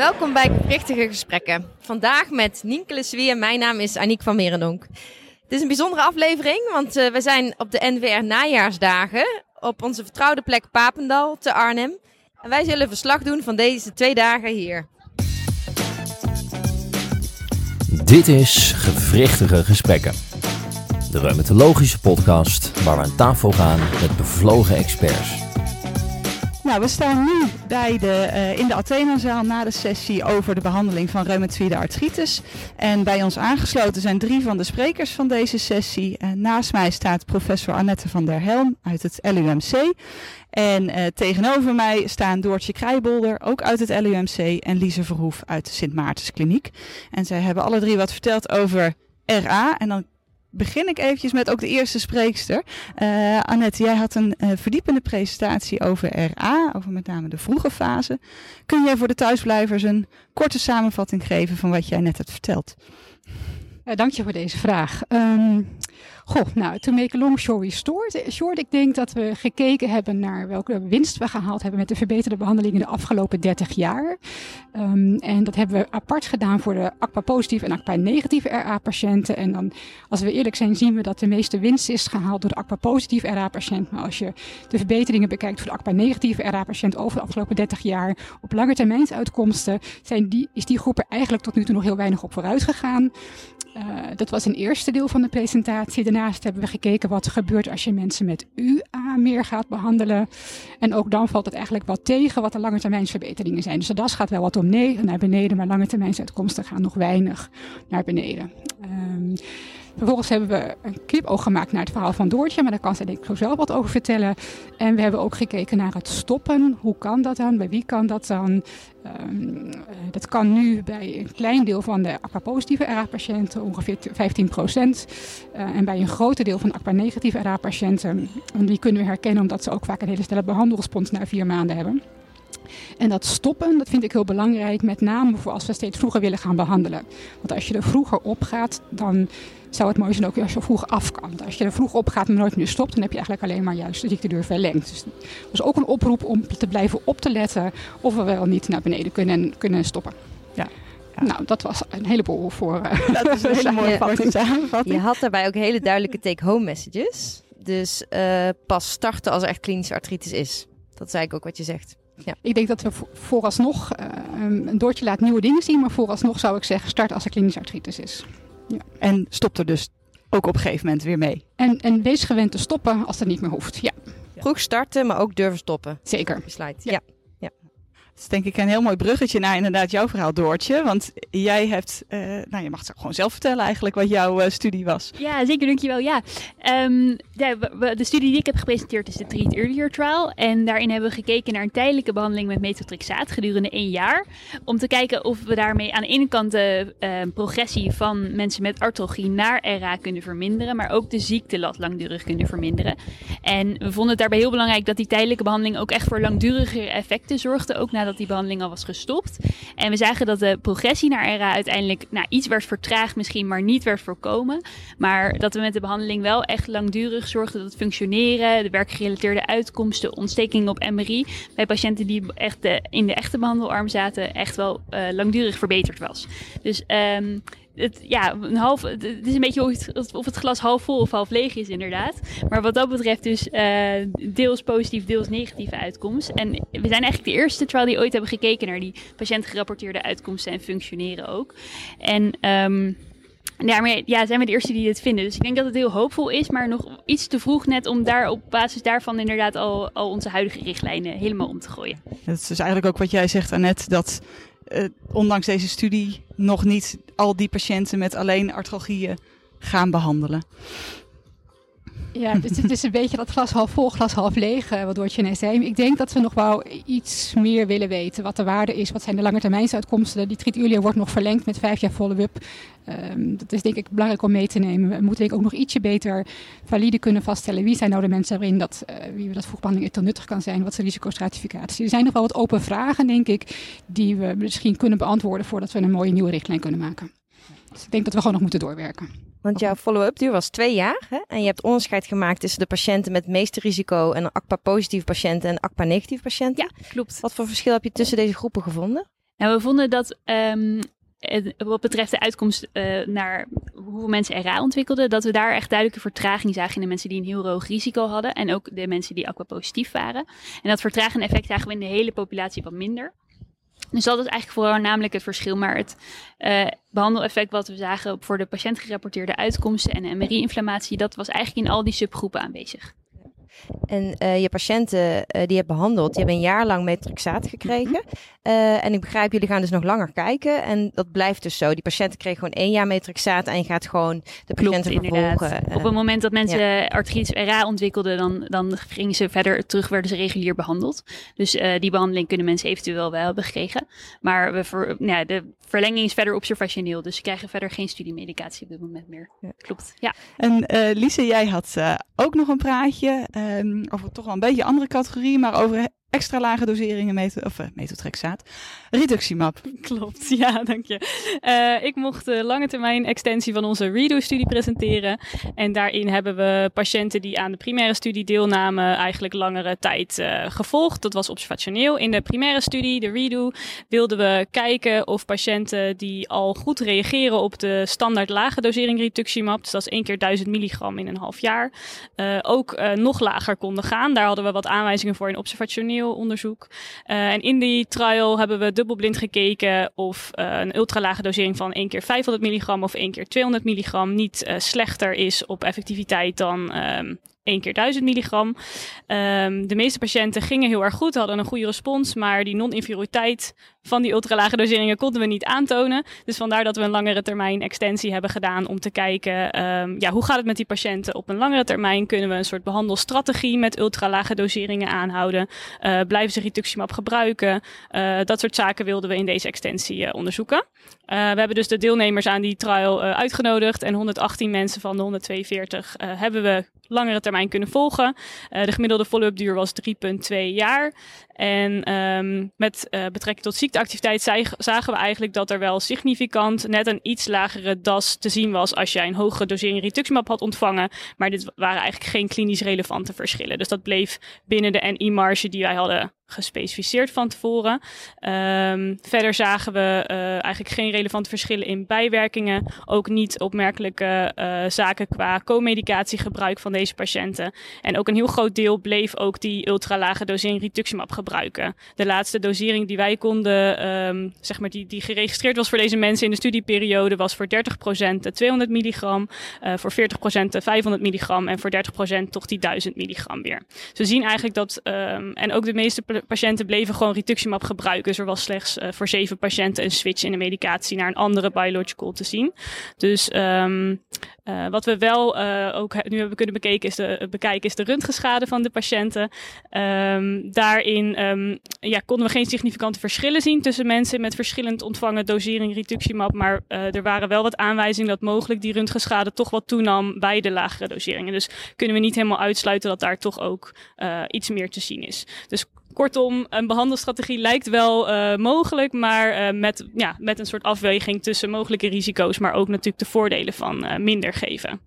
Welkom bij Richtige Gesprekken. Vandaag met Nienke en mijn naam is Aniek van Merendonk. Het is een bijzondere aflevering, want uh, we zijn op de NWR Najaarsdagen op onze vertrouwde plek Papendal te Arnhem. En wij zullen verslag doen van deze twee dagen hier. Dit is Gewrichtige Gesprekken. De reumatologische podcast waar we aan tafel gaan met bevlogen experts. Nou, we staan nu bij de, uh, in de Athenazaal na de sessie over de behandeling van reumatoïde artritis. En bij ons aangesloten zijn drie van de sprekers van deze sessie. Naast mij staat professor Annette van der Helm uit het LUMC. En uh, tegenover mij staan Doortje Krijbolder, ook uit het LUMC, en Lise Verhoef uit de Sint Maartenskliniek. En zij hebben alle drie wat verteld over RA. En dan begin ik eventjes met ook de eerste spreekster. Uh, Annette, jij had een uh, verdiepende presentatie over RA, over met name de vroege fase. Kun jij voor de thuisblijvers een korte samenvatting geven van wat jij net hebt verteld? Uh, dank je voor deze vraag. Um, Goh, nou, to make a long story short, short, ik denk dat we gekeken hebben naar welke winst we gehaald hebben met de verbeterde behandelingen de afgelopen 30 jaar. Um, en dat hebben we apart gedaan voor de ACPA-positieve en ACPA-negatieve RA-patiënten. En dan, als we eerlijk zijn, zien we dat de meeste winst is gehaald door de ACPA-positieve RA-patiënt. Maar als je de verbeteringen bekijkt voor de ACPA-negatieve RA-patiënt over de afgelopen 30 jaar op lange termijnsuitkomsten, zijn die, is die groep er eigenlijk tot nu toe nog heel weinig op vooruit gegaan. Uh, dat was een eerste deel van de presentatie. Daarnaast hebben we gekeken wat er gebeurt als je mensen met UA meer gaat behandelen. En ook dan valt het eigenlijk wat tegen wat de lange termijnsverbeteringen zijn. Dus de DAS gaat wel wat om naar beneden, maar lange termijnsuitkomsten gaan nog weinig naar beneden. Um, Vervolgens hebben we een knipoog gemaakt naar het verhaal van Doortje, maar daar kan zij denk ik zo zelf wat over vertellen. En we hebben ook gekeken naar het stoppen. Hoe kan dat dan? Bij wie kan dat dan? Um, dat kan nu bij een klein deel van de ACPA-positieve RA-patiënten, ongeveer 15 procent. Uh, en bij een groot deel van de ACPA-negatieve RA-patiënten, en die kunnen we herkennen omdat ze ook vaak een hele snelle behandelrespons na vier maanden hebben. En dat stoppen, dat vind ik heel belangrijk, met name voor als we steeds vroeger willen gaan behandelen. Want als je er vroeger op gaat, dan zou het mooi zijn ook als je vroeg af kan. Als je er vroeg op gaat en nooit meer stopt, dan heb je eigenlijk alleen maar juist de ziektedeur verlengd. Dus dat is ook een oproep om te blijven op te letten of we wel niet naar beneden kunnen, kunnen stoppen. Ja. Ja. Nou, dat was een heleboel voor. Uh, dat is een hele mooie samenvatting. Je had daarbij ook hele duidelijke take-home messages. Dus uh, pas starten als er echt klinische artritis is. Dat is eigenlijk ook wat je zegt. Ja. Ik denk dat we vooralsnog, uh, een Doortje laat nieuwe dingen zien, maar vooralsnog zou ik zeggen start als er klinische artritis is. Ja. En stop er dus ook op een gegeven moment weer mee. En, en wees gewend te stoppen als dat niet meer hoeft. Ja. Vroeg starten, maar ook durven stoppen. Zeker. Besluit. Ja. ja. Is denk ik een heel mooi bruggetje naar inderdaad jouw verhaal, Doortje. Want jij hebt, uh, nou je mag het gewoon zelf vertellen eigenlijk wat jouw uh, studie was. Ja, zeker, dankjewel. Ja. Um, ja, de studie die ik heb gepresenteerd is de Treat Earlier Trial. En daarin hebben we gekeken naar een tijdelijke behandeling met methotrexaat gedurende één jaar. Om te kijken of we daarmee aan de ene kant de uh, progressie van mensen met artralgie naar RA kunnen verminderen. Maar ook de ziektelat langdurig kunnen verminderen. En we vonden het daarbij heel belangrijk dat die tijdelijke behandeling ook echt voor langdurigere effecten zorgde. Ook nadat die behandeling al was gestopt. En we zagen dat de progressie naar RA uiteindelijk nou, iets werd vertraagd misschien, maar niet werd voorkomen. Maar dat we met de behandeling wel echt langdurig zorgden dat het functioneren, de werkgerelateerde uitkomsten, ontstekingen op MRI bij patiënten die echt de, in de echte behandelarm zaten, echt wel uh, langdurig verbeterd was. Dus um, het, ja, een half, het is een beetje of het glas half vol of half leeg is, inderdaad. Maar wat dat betreft, dus uh, deels positief, deels negatieve uitkomst. En we zijn eigenlijk de eerste trial die ooit hebben gekeken naar die patiëntgerapporteerde uitkomsten en functioneren ook. En. Daarmee ja, zijn we de eerste die dit vinden. Dus ik denk dat het heel hoopvol is, maar nog iets te vroeg net om daar op basis daarvan inderdaad al, al onze huidige richtlijnen helemaal om te gooien. Dat is dus eigenlijk ook wat jij zegt, Annette, dat uh, ondanks deze studie nog niet al die patiënten met alleen artralgieën gaan behandelen. Ja, dus het is een beetje dat glas half vol, glas half leeg, uh, wat Doortje net zei. Ik denk dat we nog wel iets meer willen weten. Wat de waarde is, wat zijn de langetermijnsuitkomsten. Die Treat wordt nog verlengd met vijf jaar follow-up. Um, dat is denk ik belangrijk om mee te nemen. We moeten denk ik ook nog ietsje beter valide kunnen vaststellen. Wie zijn nou de mensen waarin dat, uh, wie dat vroegbehandeling heel nuttig kan zijn? Wat is de risicostratificatie? Er zijn nog wel wat open vragen, denk ik, die we misschien kunnen beantwoorden voordat we een mooie nieuwe richtlijn kunnen maken. Dus ik denk dat we gewoon nog moeten doorwerken. Want jouw follow-up duur was twee jaar. Hè? En je hebt onderscheid gemaakt tussen de patiënten met het meeste risico en ACPA-positieve patiënten en ACPA-negatieve patiënten. Ja, klopt. Wat voor verschil heb je tussen deze groepen gevonden? Nou, we vonden dat um, wat betreft de uitkomst uh, naar hoeveel mensen RA ontwikkelden, dat we daar echt duidelijke vertraging zagen in de mensen die een heel hoog risico hadden en ook de mensen die aquapositief waren. En dat vertragende effect zagen we in de hele populatie wat minder. Dus dat is eigenlijk voornamelijk het verschil. Maar het uh, behandeleffect wat we zagen voor de patiënt gerapporteerde uitkomsten en MRI-inflammatie, dat was eigenlijk in al die subgroepen aanwezig. En uh, je patiënten uh, die je hebt behandeld, die hebben een jaar lang metrixaat gekregen. Mm -hmm. en ik begrijp, jullie gaan dus nog langer kijken. En dat blijft dus zo. Die patiënten kregen gewoon één jaar metrixaat en je gaat gewoon de patiënten Klopt, vervolgen. Op het moment dat mensen ja. artritis RA ontwikkelden, dan, dan gingen ze verder terug, werden ze regulier behandeld. Dus die behandeling kunnen mensen eventueel wel hebben gekregen. Maar we ver, ja, de verlenging is verder observationeel. Dus ze krijgen verder geen studiemedicatie op dit moment meer. Ja. Klopt, ja. En Lise, jij had ook nog een praatje um, over toch wel een beetje andere categorie, maar over extra lage doseringen met, of, uh, metotrexaat. Reductiemap. Klopt, ja, dank je. Uh, ik mocht de lange termijn extensie van onze REDO-studie presenteren. En daarin hebben we patiënten die aan de primaire studie deelnamen eigenlijk langere tijd uh, gevolgd. Dat was observationeel. In de primaire studie, de REDO, wilden we kijken of patiënten die al goed reageren op de standaard lage dosering rituximab, dus dat is één keer 1000 milligram in een half jaar, ook nog lager konden gaan. Daar hadden we wat aanwijzingen voor in observationeel onderzoek. Uh, en in die trial hebben we dubbelblind gekeken of uh, een ultralage dosering van 1 keer 500 milligram of 1 keer 200 milligram niet uh, slechter is op effectiviteit dan um, 1 keer 1000 milligram. Um, de meeste patiënten gingen heel erg goed, hadden een goede respons, maar die non-inferioriteit van die ultralage doseringen konden we niet aantonen. Dus vandaar dat we een langere termijn extensie hebben gedaan om te kijken, um, ja, hoe gaat het met die patiënten op een langere termijn? Kunnen we een soort behandelstrategie met ultralage doseringen aanhouden? Uh, blijven ze rituximab gebruiken? Uh, dat soort zaken wilden we in deze extensie uh, onderzoeken. we hebben dus de deelnemers aan die trial uitgenodigd en 118 mensen van de 142 hebben we langere termijn kunnen volgen. De gemiddelde follow-up duur was 3,2 jaar. En um, met uh, betrekking tot ziekteactiviteit zagen we eigenlijk dat er wel significant net een iets lagere DAS te zien was als jij een hogere dosering rituximab had ontvangen. Maar dit waren eigenlijk geen klinisch relevante verschillen. Dus dat bleef binnen de NI-marge die wij hadden gespecificeerd van tevoren. Um, verder zagen we uh, eigenlijk geen relevante verschillen in bijwerkingen. Ook niet opmerkelijke uh, zaken qua co-medicatiegebruik van deze patiënten. En ook een heel groot deel bleef ook die ultralage dosering rituximab gebruiken. De laatste dosering die wij konden, um, zeg maar die, die geregistreerd was voor deze mensen in de studieperiode, was voor 30% de 200 milligram, uh, voor 40% de 500 milligram en voor 30% toch die 1000 milligram weer. We zien eigenlijk dat, um, en ook de meeste patiënten bleven gewoon rituximab gebruiken. Dus er was slechts uh, voor zeven patiënten een switch in de medicatie naar een andere biological te zien. Dus um, uh, wat we wel uh, ook nu hebben kunnen bekeken is de, bekijken is de röntgenschade van de patiënten. Um, daarin um, ja, konden we geen significante verschillen zien tussen mensen met verschillend ontvangen dosering rituximab. Maar er waren wel wat aanwijzingen dat mogelijk die röntgenschade toch wat toenam bij de lagere doseringen. Dus kunnen we niet helemaal uitsluiten dat daar toch ook iets meer te zien is. Dus Kortom, een behandelstrategie lijkt wel uh, mogelijk, maar uh, met, ja, met een soort afweging tussen mogelijke risico's, maar ook natuurlijk de voordelen van uh, minder geven.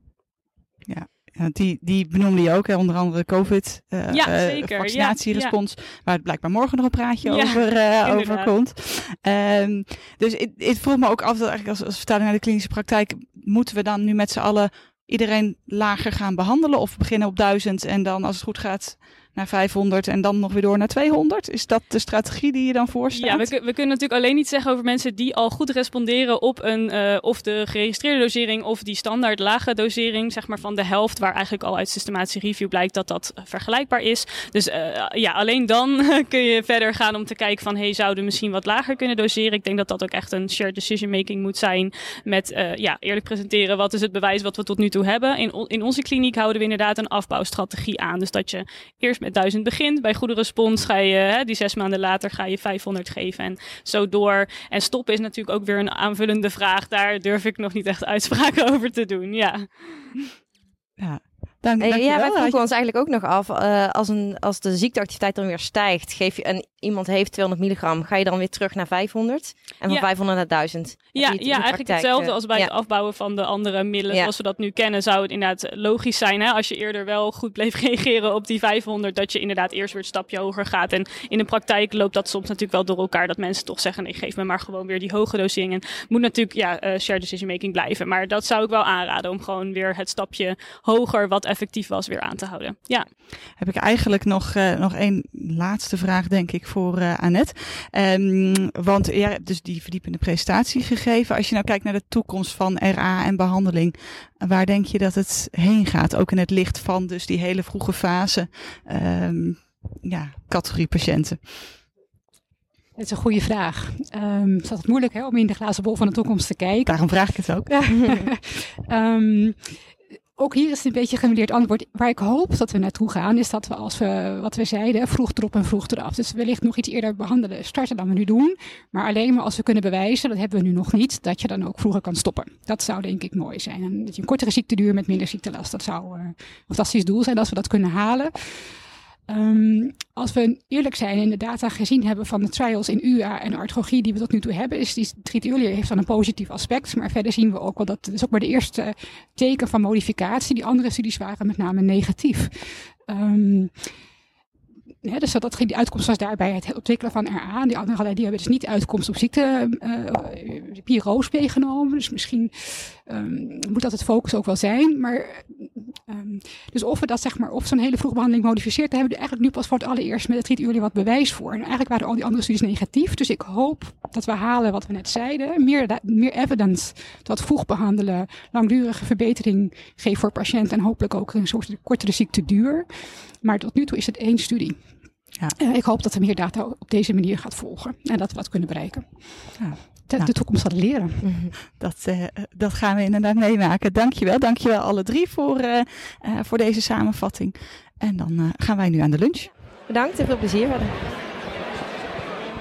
Ja. Die, die benoemde je ook, hè, onder andere COVID, ja, vaccinatierespons, ja, ja. waar het blijkbaar morgen nog een praatje over, over komt. Um, dus het vroeg me ook af, dat eigenlijk als, als vertaling naar de klinische praktijk, moeten we dan nu met z'n allen iedereen lager gaan behandelen of beginnen op duizend en dan als het goed gaat naar 500 en dan nog weer door naar 200? Is dat de strategie die je dan voorstelt? Ja, we, we kunnen natuurlijk alleen niet zeggen over mensen die al goed responderen op een, uh, of de geregistreerde dosering of die standaard lage dosering, zeg maar van de helft, waar eigenlijk al uit systematische review blijkt dat dat vergelijkbaar is. Dus uh, ja, alleen dan kun je verder gaan om te kijken van, hey, zouden we misschien wat lager kunnen doseren? Ik denk dat dat ook echt een shared decision making moet zijn met, uh, ja, eerlijk presenteren, wat is het bewijs wat we tot nu toe hebben. In, in onze kliniek houden we inderdaad een afbouwstrategie aan. Dus dat je eerst met 1000 begint. Bij goede respons ga je, hè, die zes maanden later ga je 500 geven en zo door. En stoppen is natuurlijk ook weer een aanvullende vraag. Daar durf ik nog niet echt uitspraken over te doen. Ja. Ja. Dank, ja, wij vroegen ons eigenlijk ook nog af, eh, als, een, als de ziekteactiviteit dan weer stijgt, geef je, en iemand heeft 200 milligram, ga je dan weer terug naar 500? En van Ja. 500 naar 1000? Ja, ja eigenlijk praktijk, hetzelfde eh, als bij ja. het afbouwen van de andere middelen zoals we dat nu kennen. Zou het inderdaad logisch zijn hè, als je eerder wel goed bleef reageren op die 500, dat je inderdaad eerst weer het stapje hoger gaat. En in de praktijk loopt dat soms natuurlijk wel door elkaar, dat mensen toch zeggen, nee, geef me maar gewoon weer die hoge dosering. En moet natuurlijk ja, eh shared decision making blijven. Maar dat zou ik wel aanraden om gewoon weer het stapje hoger, wat effectief was, weer aan te houden. Ja. heb ik eigenlijk nog, eh, nog één laatste vraag, denk ik, voor eh Annette. Ehm, want ja, dus die verdiepende presentatie gegeven. Als je nou kijkt naar de toekomst van RA en behandeling, waar denk je dat het heen gaat? Ook in het licht van dus die hele vroege fase, ehm, ja, categorie patiënten. Dat is een goede vraag. Ehm het is altijd moeilijk hè, om in de glazen bol van de toekomst te kijken. Daarom vraag ik het ook. Ehm, ook hier is het een beetje een genuleerd antwoord. Waar ik hoop dat we naartoe gaan, is dat we als we, wat we zeiden, vroeg erop en vroeg eraf. Dus wellicht nog iets eerder behandelen, starten dan we nu doen. Maar alleen maar als we kunnen bewijzen, dat hebben we nu nog niet, dat je dan ook vroeger kan stoppen. Dat zou denk ik mooi zijn. En dat je een kortere ziekteduur met minder ziektelast, dat zou eh, een fantastisch doel zijn als we dat kunnen halen. Ehm, als we eerlijk zijn en de data gezien hebben van de trials in UA en artrologie die we tot nu toe hebben, is die treat earlier heeft dan een positief aspect. Maar verder zien we ook wel dat het is ook maar de eerste teken van modificatie. Die andere studies waren met name negatief. Ehm dus dat, die uitkomst was daarbij het ontwikkelen van RA. Die andere hadden diabetes niet uitkomst op ziekte uh, meegenomen. Dus misschien um, moet dat het focus ook wel zijn. Maar um, dus of we dat zeg maar, of zo'n hele vroege behandeling modificeert, daar hebben we eigenlijk nu pas voor het allereerst met het early wat bewijs voor. En eigenlijk waren al die andere studies negatief. Dus ik hoop dat we halen wat we net zeiden. Meer, meer evidence dat vroeg behandelen langdurige verbetering geeft voor patiënten en hopelijk ook een soort kortere ziekteduur. Maar tot nu toe is het één studie. Ja. Uh, ik hoop dat er meer data op deze manier gaat volgen en dat we wat kunnen bereiken. Ja. De, nou, de, toekomst zal leren. Dat, uh, dat gaan we inderdaad meemaken. Dankjewel. Dankjewel alle drie voor, uh, voor deze samenvatting. En dan gaan wij nu aan de lunch. Bedankt en veel plezier verder.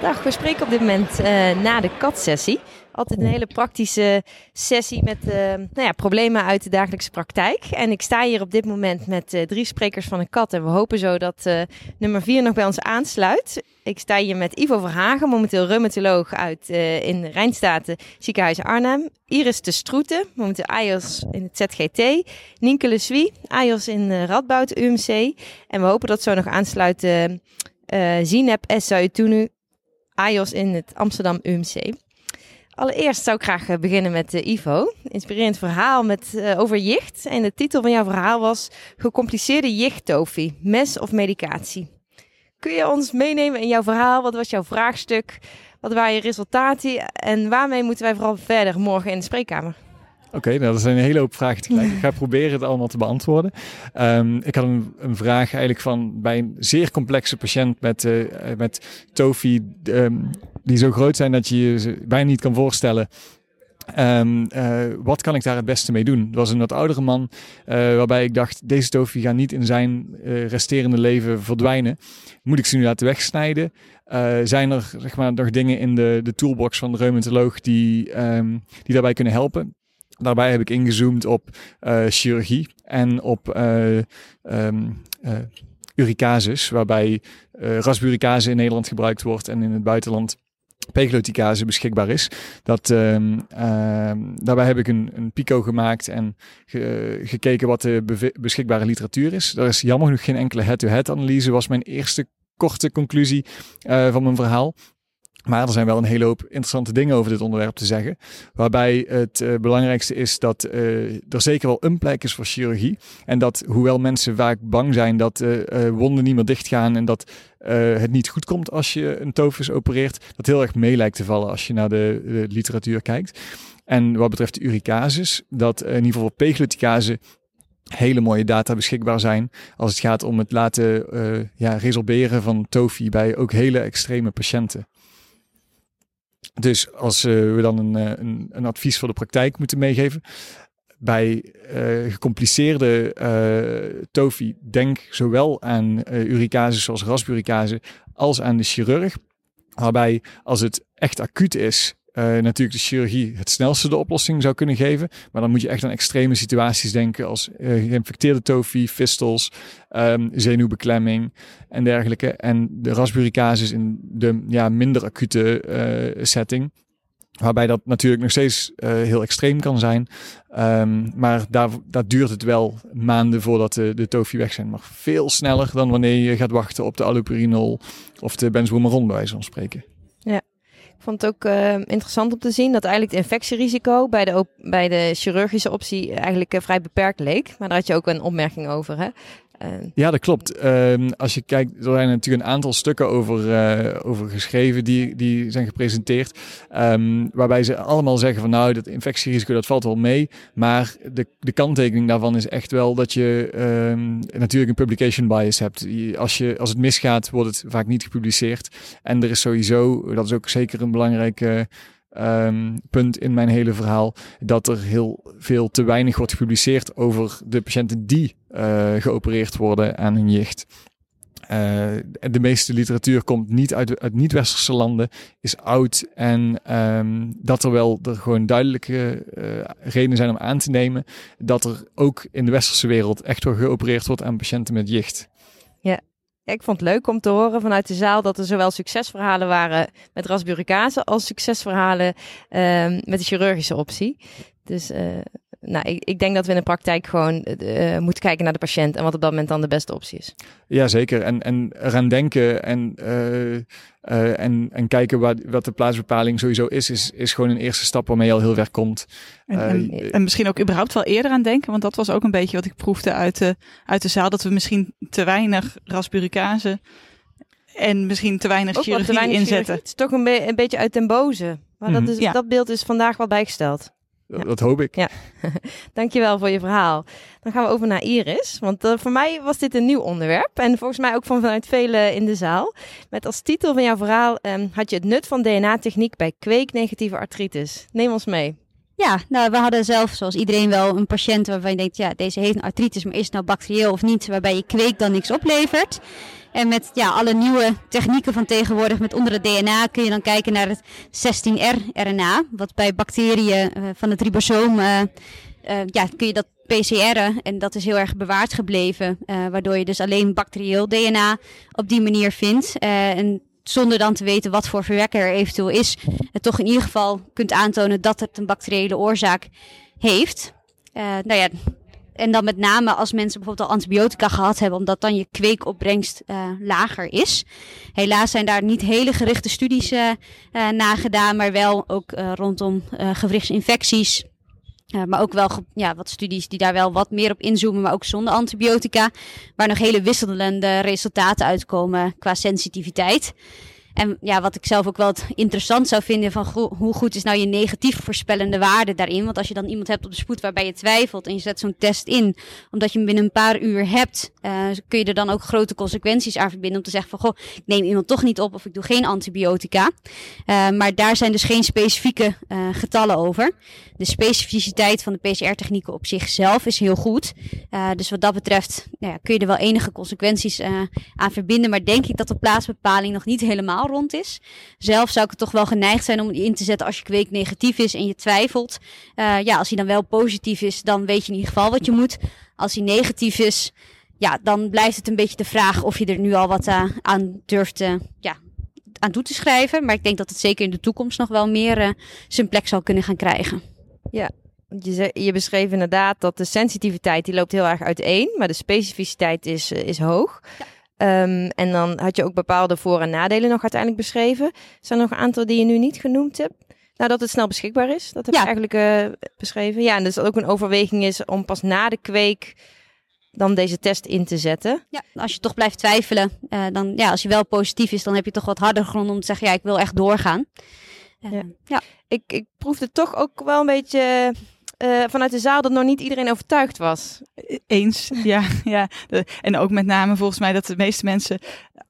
Dag, we spreken op dit moment na de katsessie. Altijd een hele praktische sessie met uh, nou ja, problemen uit de dagelijkse praktijk. En ik sta hier op dit moment met uh, drie sprekers van een kat. En we hopen zo dat nummer vier nog bij ons aansluit. Ik sta hier met Ivo Verhagen, momenteel reumatoloog uit in de Rijnstaten ziekenhuis Arnhem. Iris de Stroeten, momenteel AIOS in het ZGT. Nienke Le Suy, AIOS in Radboud UMC. En we hopen dat zo nog aansluit Zineb Essaytunu, AIOS in het Amsterdam UMC. Allereerst zou ik graag beginnen met uh, Ivo. Inspirerend verhaal met, uh, over jicht. En de titel van jouw verhaal was Gecompliceerde jichttofie, mes of medicatie. Kun je ons meenemen in jouw verhaal? Wat was jouw vraagstuk? Wat waren je resultaten? En waarmee moeten wij vooral verder morgen in de spreekkamer? Oké, okay, nou, dat zijn een hele hoop vragen tegelijk. Ik ga proberen het allemaal te beantwoorden. Um, ik had een, een, vraag eigenlijk van bij een zeer complexe patiënt met, uh, met TOFI, um, die zo groot zijn dat je je bijna niet kan voorstellen. Um, uh, wat kan ik daar het beste mee doen? Het was een wat oudere man, uh, waarbij ik dacht, deze TOFI gaat niet in zijn uh, resterende leven verdwijnen. Moet ik ze nu laten wegsnijden? zijn er zeg maar, nog dingen in de, de toolbox van de reumatoloog die, um, die daarbij kunnen helpen? Daarbij heb ik ingezoomd op uh, chirurgie en op uh, waarbij rasburicase in Nederland gebruikt wordt en in het buitenland pegloticase beschikbaar is. Dat, um, um, daarbij heb ik een, een pico gemaakt en ge, gekeken wat de beschikbare literatuur is. Er is jammer genoeg geen enkele head-to-head -head analyse, was mijn eerste korte conclusie van mijn verhaal. Maar er zijn wel een hele hoop interessante dingen over dit onderwerp te zeggen. Waarbij het uh, belangrijkste is dat uh, er zeker wel een plek is voor chirurgie. En dat hoewel mensen vaak bang zijn dat uh, wonden niet meer dichtgaan en dat het niet goed komt als je een tovus opereert, dat heel erg mee lijkt te vallen als je naar de, literatuur kijkt. En wat betreft de uricases, dat in ieder geval pegloticase hele mooie data beschikbaar zijn als het gaat om het laten ja, van tofi bij ook hele extreme patiënten. Dus als uh, we dan een, een, een, advies voor de praktijk moeten meegeven. Bij uh, gecompliceerde uh, TOFI denk zowel aan uricases zoals rasburicase als aan de chirurg. Waarbij als het echt acuut is uh, natuurlijk de chirurgie het snelste de oplossing zou kunnen geven. Maar dan moet je echt aan extreme situaties denken als uh, geïnfecteerde tofi, fistels, um, zenuwbeklemming en dergelijke. En de Raspberry casus in de ja, minder acute uh, setting. Waarbij dat natuurlijk nog steeds heel extreem kan zijn. Um, maar daar, duurt het wel maanden voordat de, de weg zijn. Maar veel sneller dan wanneer je gaat wachten op de allopurinol of de benzoateron bij wijze spreken. Vond het ook uh, interessant om te zien dat eigenlijk het infectierisico bij de, bij de chirurgische optie eigenlijk uh, vrij beperkt leek. Maar daar had je ook een opmerking over. Hè? Ja, dat klopt. Uh, als je kijkt, er zijn natuurlijk een aantal stukken over, uh, over geschreven die, die zijn gepresenteerd. Um, waarbij ze allemaal zeggen van nou, dat infectierisico dat valt wel mee. Maar de, de kanttekening daarvan is echt wel dat je um, natuurlijk een publication bias hebt. Als, je, als het misgaat, wordt het vaak niet gepubliceerd. En er is sowieso, dat is ook zeker een belangrijke um, punt in mijn hele verhaal. Dat er heel veel te weinig wordt gepubliceerd over de patiënten die uh, geopereerd worden aan hun jicht. Uh, de meeste literatuur komt niet uit, uit niet-westerse landen, is oud en um, dat er wel er gewoon duidelijke uh, redenen zijn om aan te nemen dat er ook in de westerse wereld echt wel geopereerd wordt aan patiënten met jicht. Ja, ik vond het leuk om te horen vanuit de zaal dat er zowel succesverhalen waren met rasburicase als succesverhalen um, met de chirurgische optie. Dus uh, nou, ik, ik, denk dat we in de praktijk gewoon uh, moeten kijken naar de patiënt en wat op dat moment dan de beste optie is. Ja, zeker. En, en eraan denken en, uh, uh, en, en kijken wat, wat de plaatsbepaling sowieso is, is, is gewoon een eerste stap waarmee je al heel ver komt. En, en, en, misschien ook überhaupt wel eerder aan denken, want dat was ook een beetje wat ik proefde uit de, uit de zaal, dat we misschien te weinig rasburicase en misschien te weinig ook chirurgie te weinig inzetten. Chirurgie. Het is toch een, be een beetje uit den boze. Maar mm. dat, is, ja. dat beeld is vandaag wel bijgesteld. Ja. Dat hoop ik. Ja, dankjewel voor je verhaal. Dan gaan we over naar Iris. Want uh, voor mij was dit een nieuw onderwerp. En volgens mij ook van vanuit velen in de zaal. Met als titel van jouw verhaal um, had je het nut van DNA-techniek bij kweeknegatieve artritis. Neem ons mee. Ja, nou, we hadden zelf, zoals iedereen wel, een patiënt waarvan je denkt, ja, deze heeft een artritis, maar is het nou bacterieel of niet, waarbij je kweek dan niks oplevert. En met ja, alle nieuwe technieken van tegenwoordig, met onder het DNA, kun je dan kijken naar het 16R-RNA, wat bij bacteriën uh, van het ribosoom, uh, uh, ja, kun je dat PCR'en en dat is heel erg bewaard gebleven, waardoor je dus alleen bacterieel DNA op die manier vindt. en zonder dan te weten wat voor verwekker er eventueel is, het toch in ieder geval kunt aantonen dat het een bacteriële oorzaak heeft. Nou ja, en dan met name als mensen bijvoorbeeld al antibiotica gehad hebben, omdat dan je kweekopbrengst uh, lager is. Helaas zijn daar niet hele gerichte studies uh, nagedaan, maar wel ook rondom gewrichtsinfecties. maar ook wel ja, wat studies die daar wel wat meer op inzoomen, maar ook zonder antibiotica. Waar nog hele wisselende resultaten uitkomen qua sensitiviteit. En ja, wat ik zelf ook wel interessant zou vinden van hoe goed is nou je negatief voorspellende waarde daarin. Want als je dan iemand hebt op de spoed waarbij je twijfelt en je zet zo'n test in, omdat je hem binnen een paar uur hebt, uh, kun je er dan ook grote consequenties aan verbinden om te zeggen van goh, ik neem iemand toch niet op of ik doe geen antibiotica. Uh, maar daar zijn dus geen specifieke uh, getallen over. De specificiteit van de PCR-technieken op zichzelf is heel goed. dus wat dat betreft nou ja, kun je er wel enige consequenties aan verbinden. Maar denk ik dat de plaatsbepaling nog niet helemaal rond is. Zelf zou ik het toch wel geneigd zijn om in te zetten als je kweek negatief is en je twijfelt. Ja, als hij dan wel positief is, dan weet je in ieder geval wat je moet. Als hij negatief is, ja, dan blijft het een beetje de vraag of je er nu al wat uh, aan durft uh, ja, aan toe te schrijven. Maar ik denk dat het zeker in de toekomst nog wel meer zijn plek zal kunnen gaan krijgen. Ja, je, je beschreef inderdaad dat de sensitiviteit die loopt heel erg uiteen, maar de specificiteit is, is hoog. Ja. Um, en dan had je ook bepaalde voor- en nadelen nog uiteindelijk beschreven. Zijn er nog een aantal die je nu niet genoemd hebt? Nou, dat het snel beschikbaar is. Dat heb je eigenlijk beschreven. Ja, en dus ook een overweging is om pas na de kweek dan deze test in te zetten. Ja, als je toch blijft twijfelen, uh, dan ja, als je wel positief is, dan heb je toch wat harder grond om te zeggen, ja, ik wil echt doorgaan. Uh, ja. ja. Ik, ik proefde toch ook wel een beetje uh, vanuit de zaal dat nog niet iedereen overtuigd was. Eens, ja. ja. En ook met name volgens mij dat de meeste mensen,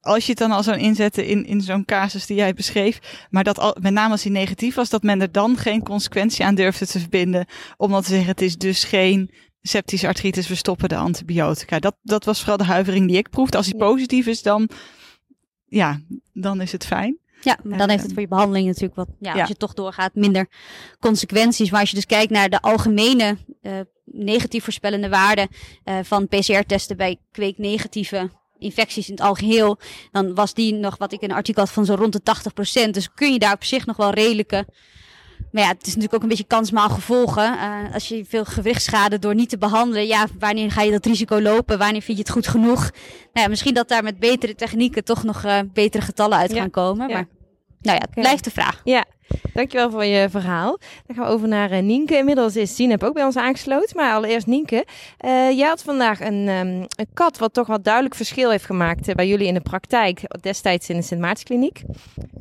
als je het dan al zou inzetten in, in zo'n casus die jij beschreef, maar dat al, met name als die negatief was, dat men er dan geen consequentie aan durfde te verbinden. Om dan te zeggen, het is dus geen septische artritis, we stoppen de antibiotica. Dat, dat was vooral de huivering die ik proefde. Als die positief is, dan, ja, dan is het fijn. Ja, maar dan heeft het voor je behandeling natuurlijk wat, ja, als je toch doorgaat, minder consequenties. Maar als je dus kijkt naar de algemene uh, negatief voorspellende waarden uh, van PCR-testen bij kweeknegatieve infecties in het algeheel, dan was die nog, wat ik in een artikel had, van zo rond de 80%. Dus kun je daar op zich nog wel redelijke maar ja, het is natuurlijk ook een beetje kansmaal gevolgen. Uh, als je veel gewichtsschade door niet te behandelen, ja, wanneer ga je dat risico lopen? Wanneer vind je het goed genoeg? Nou ja, misschien dat daar met betere technieken toch nog uh, betere getallen uit gaan komen. Maar nou ja, het blijft de vraag. Ja, dankjewel voor je verhaal. Dan gaan we over naar uh, Nienke. Inmiddels is Sinep ook bij ons aangesloten. Maar allereerst Nienke. Uh, jij had vandaag een, um, een kat wat toch wel duidelijk verschil heeft gemaakt uh, bij jullie in de praktijk. Destijds in de Sint Maartenskliniek.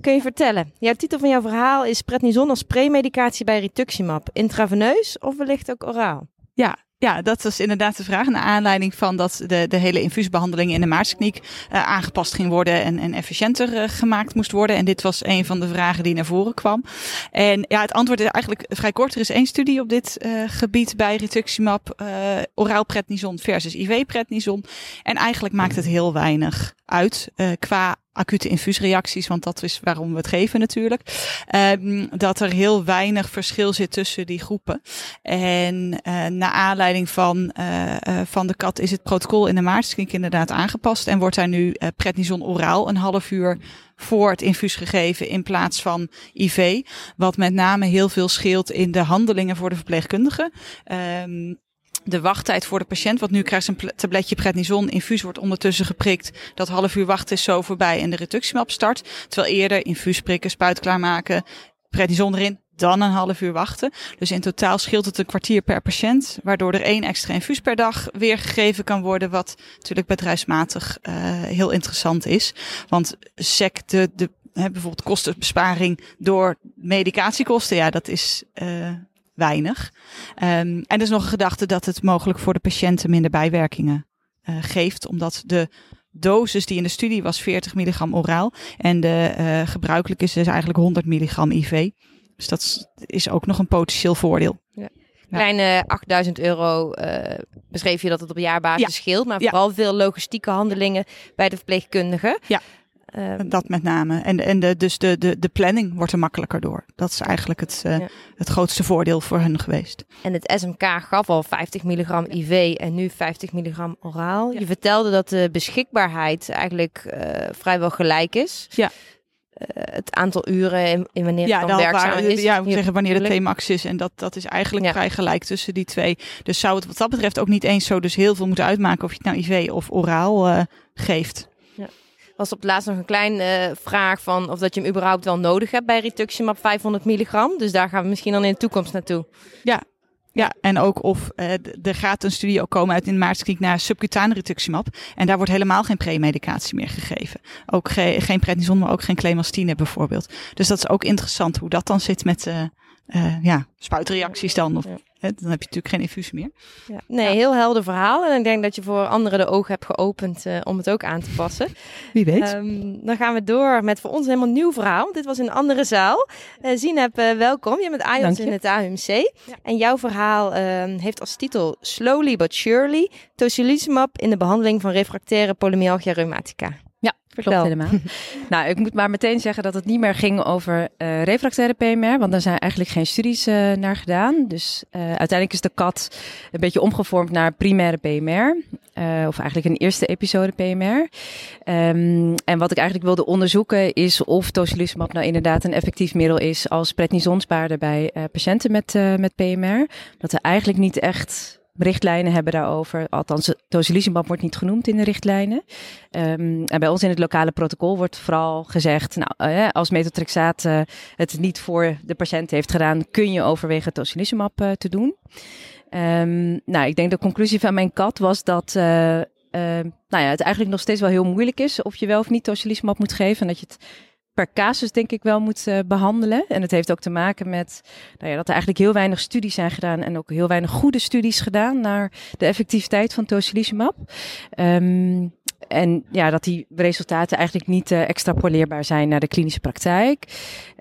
Kun je vertellen? Jouw titel van jouw verhaal is prednison als premedicatie bij rituximab. Intraveneus of wellicht ook oraal? Ja, ja, dat was inderdaad de vraag. Naar aanleiding van dat de, de hele infuusbehandeling in de maartskliniek uh, aangepast ging worden en, en efficiënter uh, gemaakt moest worden. En dit was een van de vragen die naar voren kwam. En ja, het antwoord is eigenlijk vrij kort. Er is één studie op dit uh, gebied bij rituximab, oraal prednison versus IV-prednison. En eigenlijk maakt het heel weinig uit qua acute infuusreacties, want dat is waarom we het geven natuurlijk. Um, dat er heel weinig verschil zit tussen die groepen. En uh, naar aanleiding van, uh, van de kat is het protocol in de maartskliniek inderdaad aangepast. En wordt daar nu prednison oraal een half uur voor het infuus gegeven in plaats van IV. Wat met name heel veel scheelt in de handelingen voor de verpleegkundigen. Um, de wachttijd voor de patiënt. Want nu krijgt een tabletje prednison. Infuus wordt ondertussen geprikt. Dat half uur wachten is zo voorbij en de reductiemap start. Terwijl eerder infuus prikken, spuit klaarmaken, prednison erin. Dan een half uur wachten. Dus in totaal scheelt het een kwartier per patiënt. Waardoor er één extra infuus per dag weer gegeven kan worden. Wat natuurlijk bedrijfsmatig uh, heel interessant is. Want SEC, de, de bijvoorbeeld kostenbesparing door medicatiekosten. Ja, dat is uh, weinig. Um, en er is nog een gedachte dat het mogelijk voor de patiënten minder bijwerkingen uh, geeft, omdat de dosis die in de studie was 40 milligram oraal en de uh, gebruikelijk is dus eigenlijk 100 milligram IV. Dus dat is ook nog een potentieel voordeel. Ja. Kleine 8000 euro uh, beschreef je dat het op jaarbasis ja. scheelt, maar vooral veel logistieke handelingen bij de verpleegkundigen. Ja. Uh, dat met name. En, en de, dus de, de, de planning wordt er makkelijker door. Dat is eigenlijk het, uh, ja. het grootste voordeel voor hun geweest. En het SMK gaf al 50 milligram IV en nu 50 milligram oraal. Ja. Je vertelde dat de beschikbaarheid eigenlijk uh, vrijwel gelijk is. Ja. het aantal uren in, in wanneer ja, het dan werkzaam waar, is. Ja, ik zeggen wanneer de T-max is. En dat, dat is eigenlijk ja. vrij gelijk tussen die twee. Dus zou het wat dat betreft ook niet eens zo dus heel veel moeten uitmaken of je het nou IV of oraal geeft was op het laatst nog een kleine uh, vraag van of dat je hem überhaupt wel nodig hebt bij rituximab 500 milligram. Dus daar gaan we misschien dan in de toekomst naartoe. Ja, ja, en ook of uh, er gaat een studie ook komen uit in maart naar subcutane rituximab. En daar wordt helemaal geen premedicatie meer gegeven. Ook ge geen prednison, maar ook geen clemastine bijvoorbeeld. Dus dat is ook interessant hoe dat dan zit met uh, uh, ja, spuitreacties dan. Of, ja. Hè, dan heb je natuurlijk geen infuus meer. Ja. Nee, ja. heel helder verhaal. En ik denk dat je voor anderen de ogen hebt geopend uh, om het ook aan te passen. Wie weet. Um, dan gaan we door met voor ons een helemaal nieuw verhaal. Dit was in een andere zaal. Uh, Zineb, welkom. Je bent AJOS in het AUMC. En jouw verhaal uh, heeft als titel Slowly but Surely tocilizumab in de behandeling van refractaire polymyalgia rheumatica. Klopt helemaal. nou, ik moet maar meteen zeggen dat het niet meer ging over uh, refractaire PMR, want daar zijn eigenlijk geen studies uh, naar gedaan. Dus uh, uiteindelijk is de kat een beetje omgevormd naar primaire PMR, of eigenlijk een eerste episode PMR. Um, en wat ik eigenlijk wilde onderzoeken is of tocilizumab nou inderdaad een effectief middel is als prednisonspaarder bij patiënten met, met PMR. Dat er eigenlijk niet echt richtlijnen hebben daarover. Althans, tocilizumab wordt niet genoemd in de richtlijnen. Um, en bij ons in het lokale protocol wordt vooral gezegd, nou, uh, als metotrexaat het niet voor de patiënt heeft gedaan, kun je overwegen tocilizumab uh, te doen. Um, nou, ik denk de conclusie van mijn kat was dat nou ja, het eigenlijk nog steeds wel heel moeilijk is of je wel of niet tocilizumab moet geven. En dat je het per casus denk ik wel moet uh, behandelen. En het heeft ook te maken met nou ja, dat er eigenlijk heel weinig studies zijn gedaan en ook heel weinig goede studies gedaan naar de effectiviteit van tocilizumab. Um, en ja, dat die resultaten eigenlijk niet uh, extrapoleerbaar zijn naar de klinische praktijk.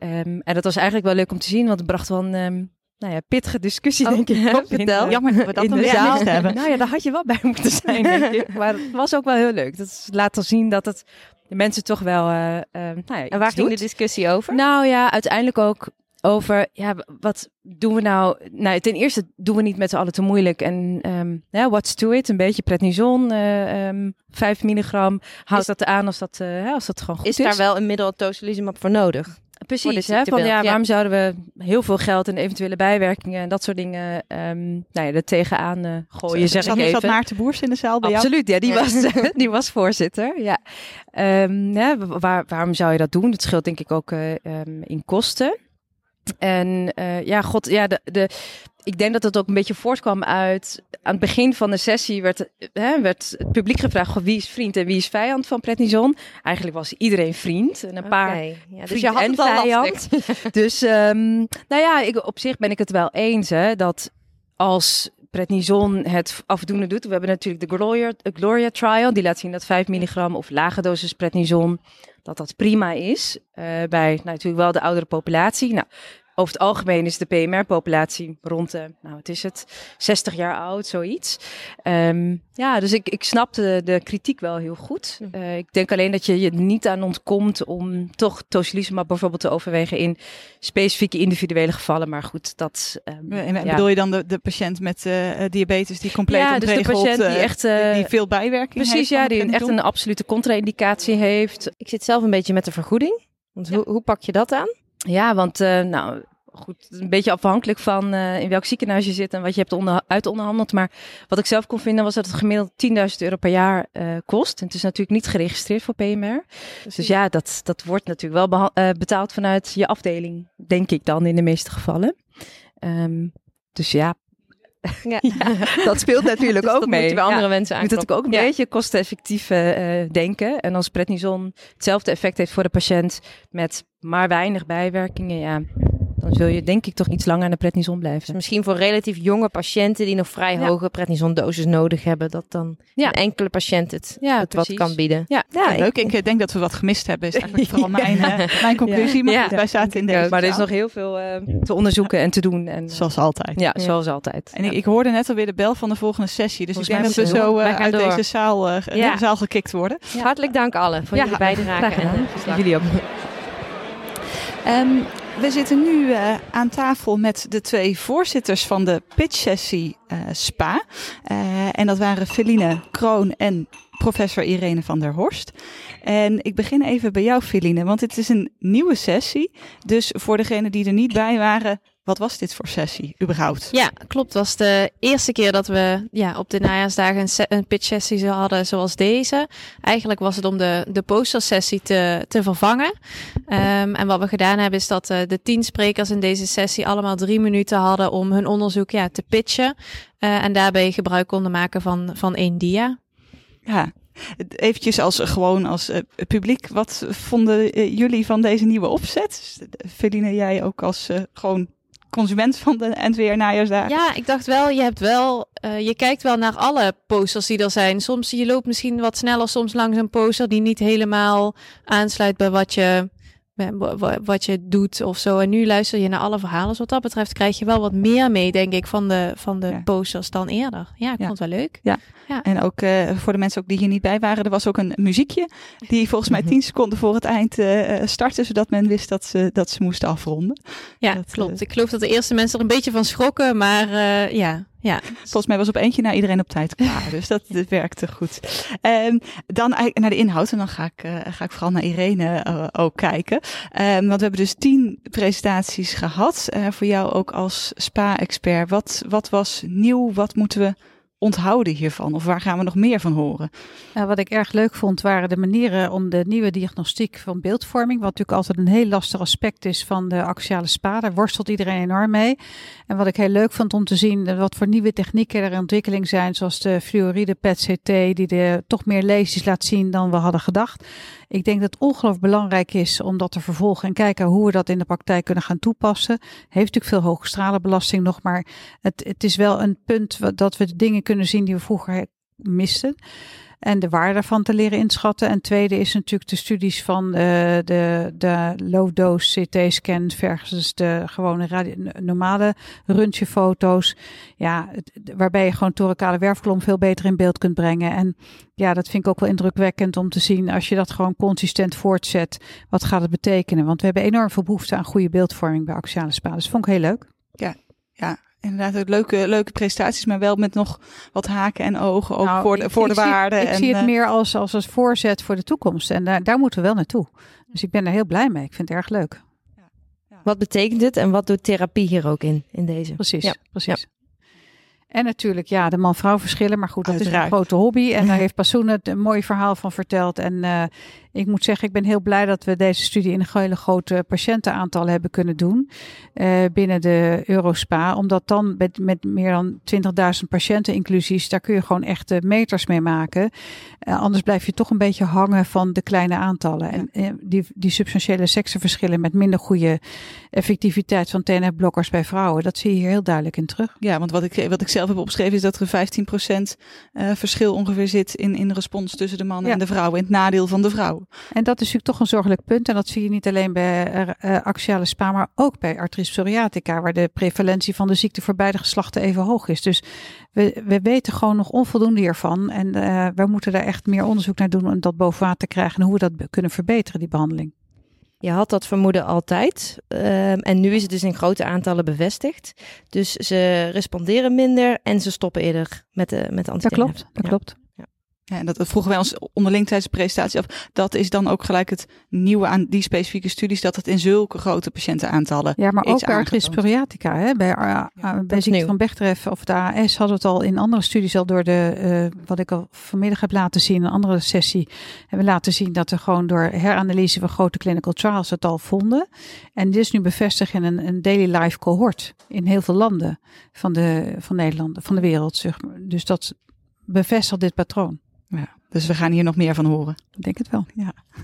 Um, en dat was eigenlijk wel leuk om te zien, want het bracht wel een um, nou ja, pittige discussie, oh, denk ik. Vertel. Jammer dat we dat in de zaal hebben. Nou ja, daar had je wel bij moeten zijn, denk ik. Maar het was ook wel heel leuk. Dat laat al zien dat het de mensen toch wel. eh, eh, nou ja, En waar ging de discussie over? Nou ja, uiteindelijk ook over, ja, wat doen we nou? Nou, ten eerste doen we niet met z'n allen te moeilijk. En ehm ja, what's to it? Een beetje prednison, eh ehm 5 milligram. Houdt Is- dat aan als dat, eh, als dat gewoon goed is is? daar wel een middel tocilizumab voor nodig? Precies, hè, van ja, ja. waarom zouden we heel veel geld en eventuele bijwerkingen en dat soort dingen ehm nou ja, er tegenaan eh gooien, zeg ik even. zat Maarten Boers in de zaal bij jou? Absoluut, ja, die. Was, die was voorzitter. Ja. Ehm, hè, waar, waarom zou je dat doen? Het scheelt denk ik ook eh, ehm, in kosten. En eh, ja, god, ja, de, de, ik denk dat het ook een beetje voortkwam uit. Aan het begin van de sessie werd, hè, werd het publiek gevraagd: wie is vriend en wie is vijand van prednison? Eigenlijk was iedereen vriend. En een paar ja, dus je had het al vijand. Dus ehm, nou ja, ik, op zich ben ik het wel eens hè, dat als prednison het afdoende doet. We hebben natuurlijk de Gloria, Gloria trial. Die laat zien dat 5 milligram of lage dosis prednison, dat dat prima is. eh, bij natuurlijk wel de oudere populatie. Nou, over het algemeen is de PMR-populatie rond de, nou wat is het, 60 jaar oud, zoiets. Ehm, ja, dus ik, ik snap de, de kritiek wel heel goed. Eh, ik denk alleen dat je je niet aan ontkomt om toch tocilizumab bijvoorbeeld te overwegen in specifieke individuele gevallen. Maar goed, dat... ehm, En ja. bedoel je dan de, de patiënt met eh, diabetes die compleet Ja, dus de patiënt die eh, echt, eh, die veel bijwerking heeft Precies, ja, die een- echt een absolute contra-indicatie heeft. Ik zit zelf een beetje met de vergoeding. Want hoe, hoe pak je dat aan? Ja, want eh, nou goed, een beetje afhankelijk van eh, in welk ziekenhuis je zit en wat je hebt onder, uit onderhandeld. Maar wat ik zelf kon vinden was dat het gemiddeld 10.000 euro per jaar eh, kost. En het is natuurlijk niet geregistreerd voor PMR. Dus ja, dat, dat wordt natuurlijk wel betaald vanuit je afdeling, denk ik dan in de meeste gevallen. Ehm, dus ja, Ja. ja, dat speelt natuurlijk Dus ook dat mee. moet bij Ja. andere mensen moet natuurlijk ook een Ja. beetje kosteneffectief eh, eh, denken. En als prednison hetzelfde effect heeft voor de patiënt met maar weinig bijwerkingen, ja, dan zul je denk ik toch iets langer aan de prednison Dus blijven. misschien voor relatief jonge patiënten die nog vrij Ja. hoge prednisondosis nodig hebben, dat dan Ja. een enkele patiënt het, Ja, het wat kan bieden. Ja, ik- leuk. Ik eh, denk dat we wat gemist hebben. Is eigenlijk vooral mijn, eh, mijn conclusie. Maar wij zaten in deze maar er is nog heel veel eh, te onderzoeken en te doen. En, Zoals altijd. ja, zoals altijd. En ik, ik hoorde net alweer de bel van de volgende sessie. Dus Volgens ik denk dat we zo uit door. deze zaal, Ja. hele zaal gekikt worden. Hartelijk dank allen voor jullie bijdrage. en. Jullie ook. Ehm, we zitten nu eh, aan tafel met de twee voorzitters van de pitch-sessie eh, SPA. Eh, en dat waren Feline Kroon en professor Irene van der Horst. En ik begin even bij jou, Feline, want het is een nieuwe sessie. Dus voor degenen die er niet bij waren, wat was dit voor sessie überhaupt? Ja, klopt. Het was de eerste keer dat we ja, op de najaarsdagen een, se- een pitch sessie hadden zoals deze. Eigenlijk was het om de, de postersessie te, te vervangen. Ehm, en wat we gedaan hebben is dat eh, de tien sprekers in deze sessie allemaal drie minuten hadden om hun onderzoek ja, te pitchen. Eh, en daarbij gebruik konden maken van, van één dia. Ja, eventjes als gewoon als eh, publiek, wat vonden eh, jullie van deze nieuwe opzet? Feline, jij ook als eh, gewoon consument van de NWR najaarsdagen? Ja, ik dacht wel, je hebt wel, eh, je kijkt wel naar alle posters die er zijn. Soms je loopt misschien wat sneller soms langs een poster die niet helemaal aansluit bij wat je, wat je doet of zo. En nu luister je naar alle verhalen. Dus wat dat betreft krijg je wel wat meer mee, denk ik, van de, van de Ja. posters dan eerder. Ja, ik Ja. vond het wel leuk. En ook eh, voor de mensen ook die hier niet bij waren, er was ook een muziekje die volgens mij tien seconden voor het eind eh, eh, startte, zodat men wist dat ze, dat ze moesten afronden. Ja, Dat, klopt. Ik geloof dat de eerste mensen er een beetje van schrokken, maar eh, ja, ja. Volgens mij was op eentje naar iedereen op tijd klaar, dus dat, werkte goed. En dan naar de inhoud en dan ga ik, eh, ga ik vooral naar Irene eh, ook kijken. Ehm, want we hebben dus tien presentaties gehad, eh, voor jou ook als spa-expert. Wat, wat was nieuw, wat moeten we onthouden hiervan? Of waar gaan we nog meer van horen? Nou, wat ik erg leuk vond, waren de manieren om de nieuwe diagnostiek van beeldvorming, wat natuurlijk altijd een heel lastig aspect is van de axiale spa. Daar worstelt iedereen enorm mee. En wat ik heel leuk vond om te zien, eh, wat voor nieuwe technieken er in ontwikkeling zijn, zoals de fluoride PET-CT, die de, toch meer lesies laat zien dan we hadden gedacht. Ik denk dat het ongelooflijk belangrijk is om dat te vervolgen en kijken hoe we dat in de praktijk kunnen gaan toepassen. Heeft natuurlijk veel hoge stralenbelasting nog, maar het, het is wel een punt dat we de dingen kunnen zien die we vroeger misten. En de waarde daarvan te leren inschatten. En tweede is natuurlijk de studies van uh, de, de low-dose CT-scan versus de gewone normale röntgenfoto's. Ja, waarbij je gewoon thoracale werfkolom veel beter in beeld kunt brengen. En ja, dat vind ik ook wel indrukwekkend om te zien als je dat gewoon consistent voortzet. Wat gaat het betekenen? Want we hebben enorm veel behoefte aan goede beeldvorming bij axiale spaden. Dus vond ik heel leuk. Ja, ja, inderdaad ook leuke, leuke prestaties, maar wel met nog wat haken en ogen ook nou, voor de, voor de waarde. Ik, ik zie het uh, meer als, als een voorzet voor de toekomst. En daar, daar moeten we wel naartoe. Dus ik ben er heel blij mee. Ik vind het erg leuk. Ja, ja. Wat betekent het en wat doet therapie hier ook in, in deze? Precies, ja. precies. En natuurlijk, ja, de man-vrouw verschillen. Maar goed, dat Uiteraard. is een grote hobby. En daar heeft Passoen het een mooi verhaal van verteld. En uh, ik moet zeggen, ik ben heel blij dat we deze studie in een hele grote patiëntenaantal hebben kunnen doen. Uh, binnen de Eurospa. Omdat dan met, met meer dan 20.000 patiënteninclusies, daar kun je gewoon echte meters mee maken. Uh, anders blijf je toch een beetje hangen van de kleine aantallen. En die, die substantiële seksenverschillen met minder goede effectiviteit van TNF-blokkers bij vrouwen, dat zie je hier heel duidelijk in terug. Ja, want wat ik, wat ik zelf heb opgeschreven is dat er 15% uh, verschil ongeveer zit in, in respons tussen de mannen ja. en de vrouwen. In het nadeel van de vrouw. En dat is natuurlijk toch een zorgelijk punt. En dat zie je niet alleen bij uh, axiale spa, maar ook bij artritis psoriatica, waar de prevalentie van de ziekte voor beide geslachten even hoog is. Dus we, we weten gewoon nog onvoldoende hiervan. En uh, we moeten daar echt meer onderzoek naar doen om dat boven water te krijgen en hoe we dat kunnen verbeteren, die behandeling. Je had dat vermoeden altijd. Um, en nu is het dus in grote aantallen bevestigd. Dus ze responderen minder en ze stoppen eerder met de, met de Dat klopt, dat ja. klopt. Ja, en dat vroegen wij ons onderling tijdens de presentatie af. Dat is dan ook gelijk het nieuwe aan die specifieke studies, dat het in zulke grote patiëntenaatallen. Ja, maar ook psoriatica, hè? bij, uh, ja, bij ziekte van Bechterew of de AS hadden we het al in andere studies al door de, uh, wat ik al vanmiddag heb laten zien, in een andere sessie, hebben we laten zien dat we gewoon door heranalyse van grote clinical trials het al vonden. En dit is nu bevestigd in een, een daily life cohort in heel veel landen van, de, van Nederland, van de wereld. Zeg maar. Dus dat bevestigt dit patroon. Ja, dus we gaan hier nog meer van horen. Ik denk het wel. Ja.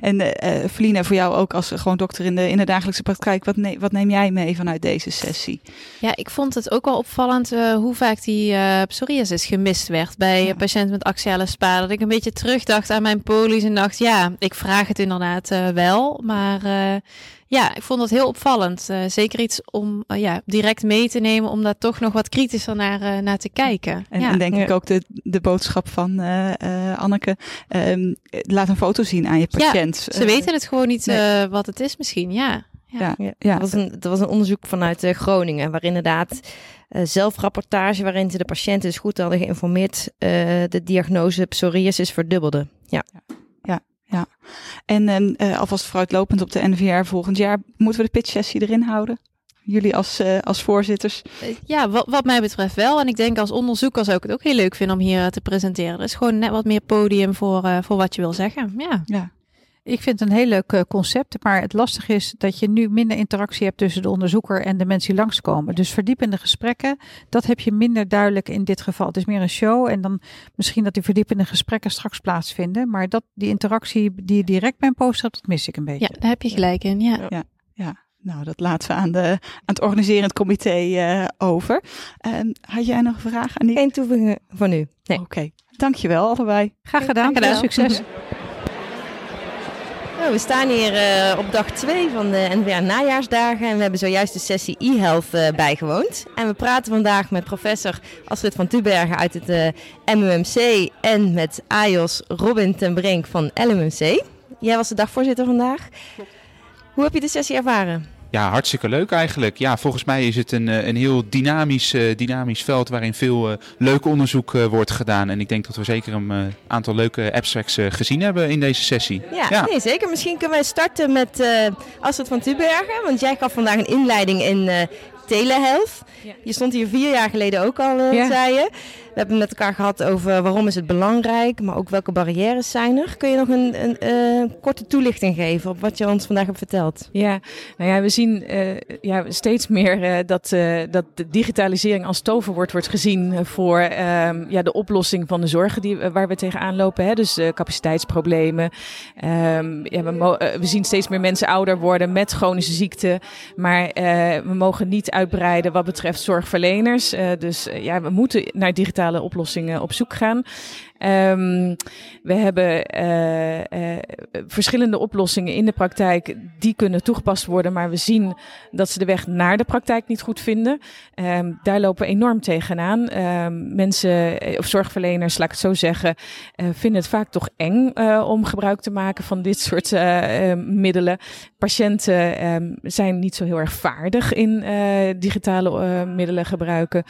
En uh, Feline, voor jou ook als gewoon dokter in de, in de dagelijkse praktijk, wat, ne wat neem jij mee vanuit deze sessie? Ja, ik vond het ook wel opvallend uh, hoe vaak die uh, psoriasis gemist werd bij ja. patiënten met axiale spa. Dat ik een beetje terugdacht aan mijn polies en dacht, ja, ik vraag het inderdaad wel, maar ja, ik vond dat heel opvallend. Uh, zeker iets om uh, ja, direct mee te nemen, om daar toch nog wat kritischer naar, uh, naar te kijken. En, ja. en denk ik ook de, de boodschap van Anneke, um, laat een foto zien aan je patiënt. Ja, ze weten het gewoon niet nee. wat het is misschien, ja. Ja, ja. ja. Dat, was een, dat was een onderzoek vanuit Groningen, waar inderdaad zelfrapportage, waarin ze de patiënten dus goed hadden geïnformeerd, de diagnose psoriasis verdubbelde. ja. ja. Ja, en uh, alvast vooruitlopend op de NVR volgend jaar, moeten we de pitch-sessie erin houden? Jullie als, uh, als voorzitters? Ja, wat, wat mij betreft wel. En ik denk als onderzoeker zou ik het ook heel leuk vinden om hier te presenteren. Er is gewoon net wat meer podium voor, uh, voor wat je wil zeggen. Ja. ja. Ik vind het een heel leuk uh, concept, maar het lastige is dat je nu minder interactie hebt tussen de onderzoeker en de mensen die langskomen. Dus verdiepende gesprekken, dat heb je minder duidelijk in dit geval. Het is meer een show en dan misschien dat die verdiepende gesprekken straks plaatsvinden. Maar dat, die interactie die je direct bij een poster hebt, dat mis ik een beetje. Ja, daar heb je gelijk in, ja. ja, ja. Nou, dat laten we aan, de, aan het organiserend comité uh, over. Uh, had jij nog een vraag? Annie? Geen toevoeging van u. Nee. Oké, okay. dankjewel allebei. Graag gedaan. Graag gedaan. Succes. Nou, we staan hier uh, op dag 2 van de NVA najaarsdagen en we hebben zojuist de sessie e-health uh, bijgewoond. En we praten vandaag met professor Astrid van Tubergen uit het uh, MUMC en met AJOS Robin ten Brink van LMMC. Jij was de dagvoorzitter vandaag. Hoe heb je de sessie ervaren? Ja, hartstikke leuk eigenlijk. Ja, volgens mij is het een, een heel dynamisch, uh, dynamisch veld waarin veel uh, leuk onderzoek uh, wordt gedaan. En ik denk dat we zeker een aantal leuke abstracts gezien hebben in deze sessie. Ja, ja. Nee, zeker. Misschien kunnen wij starten met Astrid van Tubergen. Want jij gaf vandaag een inleiding in telehealth. Ja. Je stond hier vier jaar geleden ook al, ja. zei je. We hebben met elkaar gehad over waarom is het belangrijk, maar ook welke barrières zijn er. Kun je nog een, een, een korte toelichting geven op wat je ons vandaag hebt verteld? Ja, nou ja, we zien uh, ja, steeds meer uh, dat, dat de digitalisering als toverwoord wordt gezien voor ja, de oplossing van de zorgen die, waar we tegenaan lopen. Hè? Dus capaciteitsproblemen. Um, ja, we, we, zien steeds meer mensen ouder worden met chronische ziekten, maar we mogen niet uitbreiden wat betreft zorgverleners. dus ja, we moeten naar oplossingen op zoek gaan. Ehm, we hebben uh, uh, verschillende oplossingen in de praktijk die kunnen toegepast worden, maar we zien dat ze de weg naar de praktijk niet goed vinden. Um, daar lopen we enorm tegenaan. Um, mensen of zorgverleners, laat ik het zo zeggen, vinden het vaak toch eng om gebruik te maken van dit soort middelen. Patiënten zijn niet zo heel erg vaardig in digitale middelen gebruiken.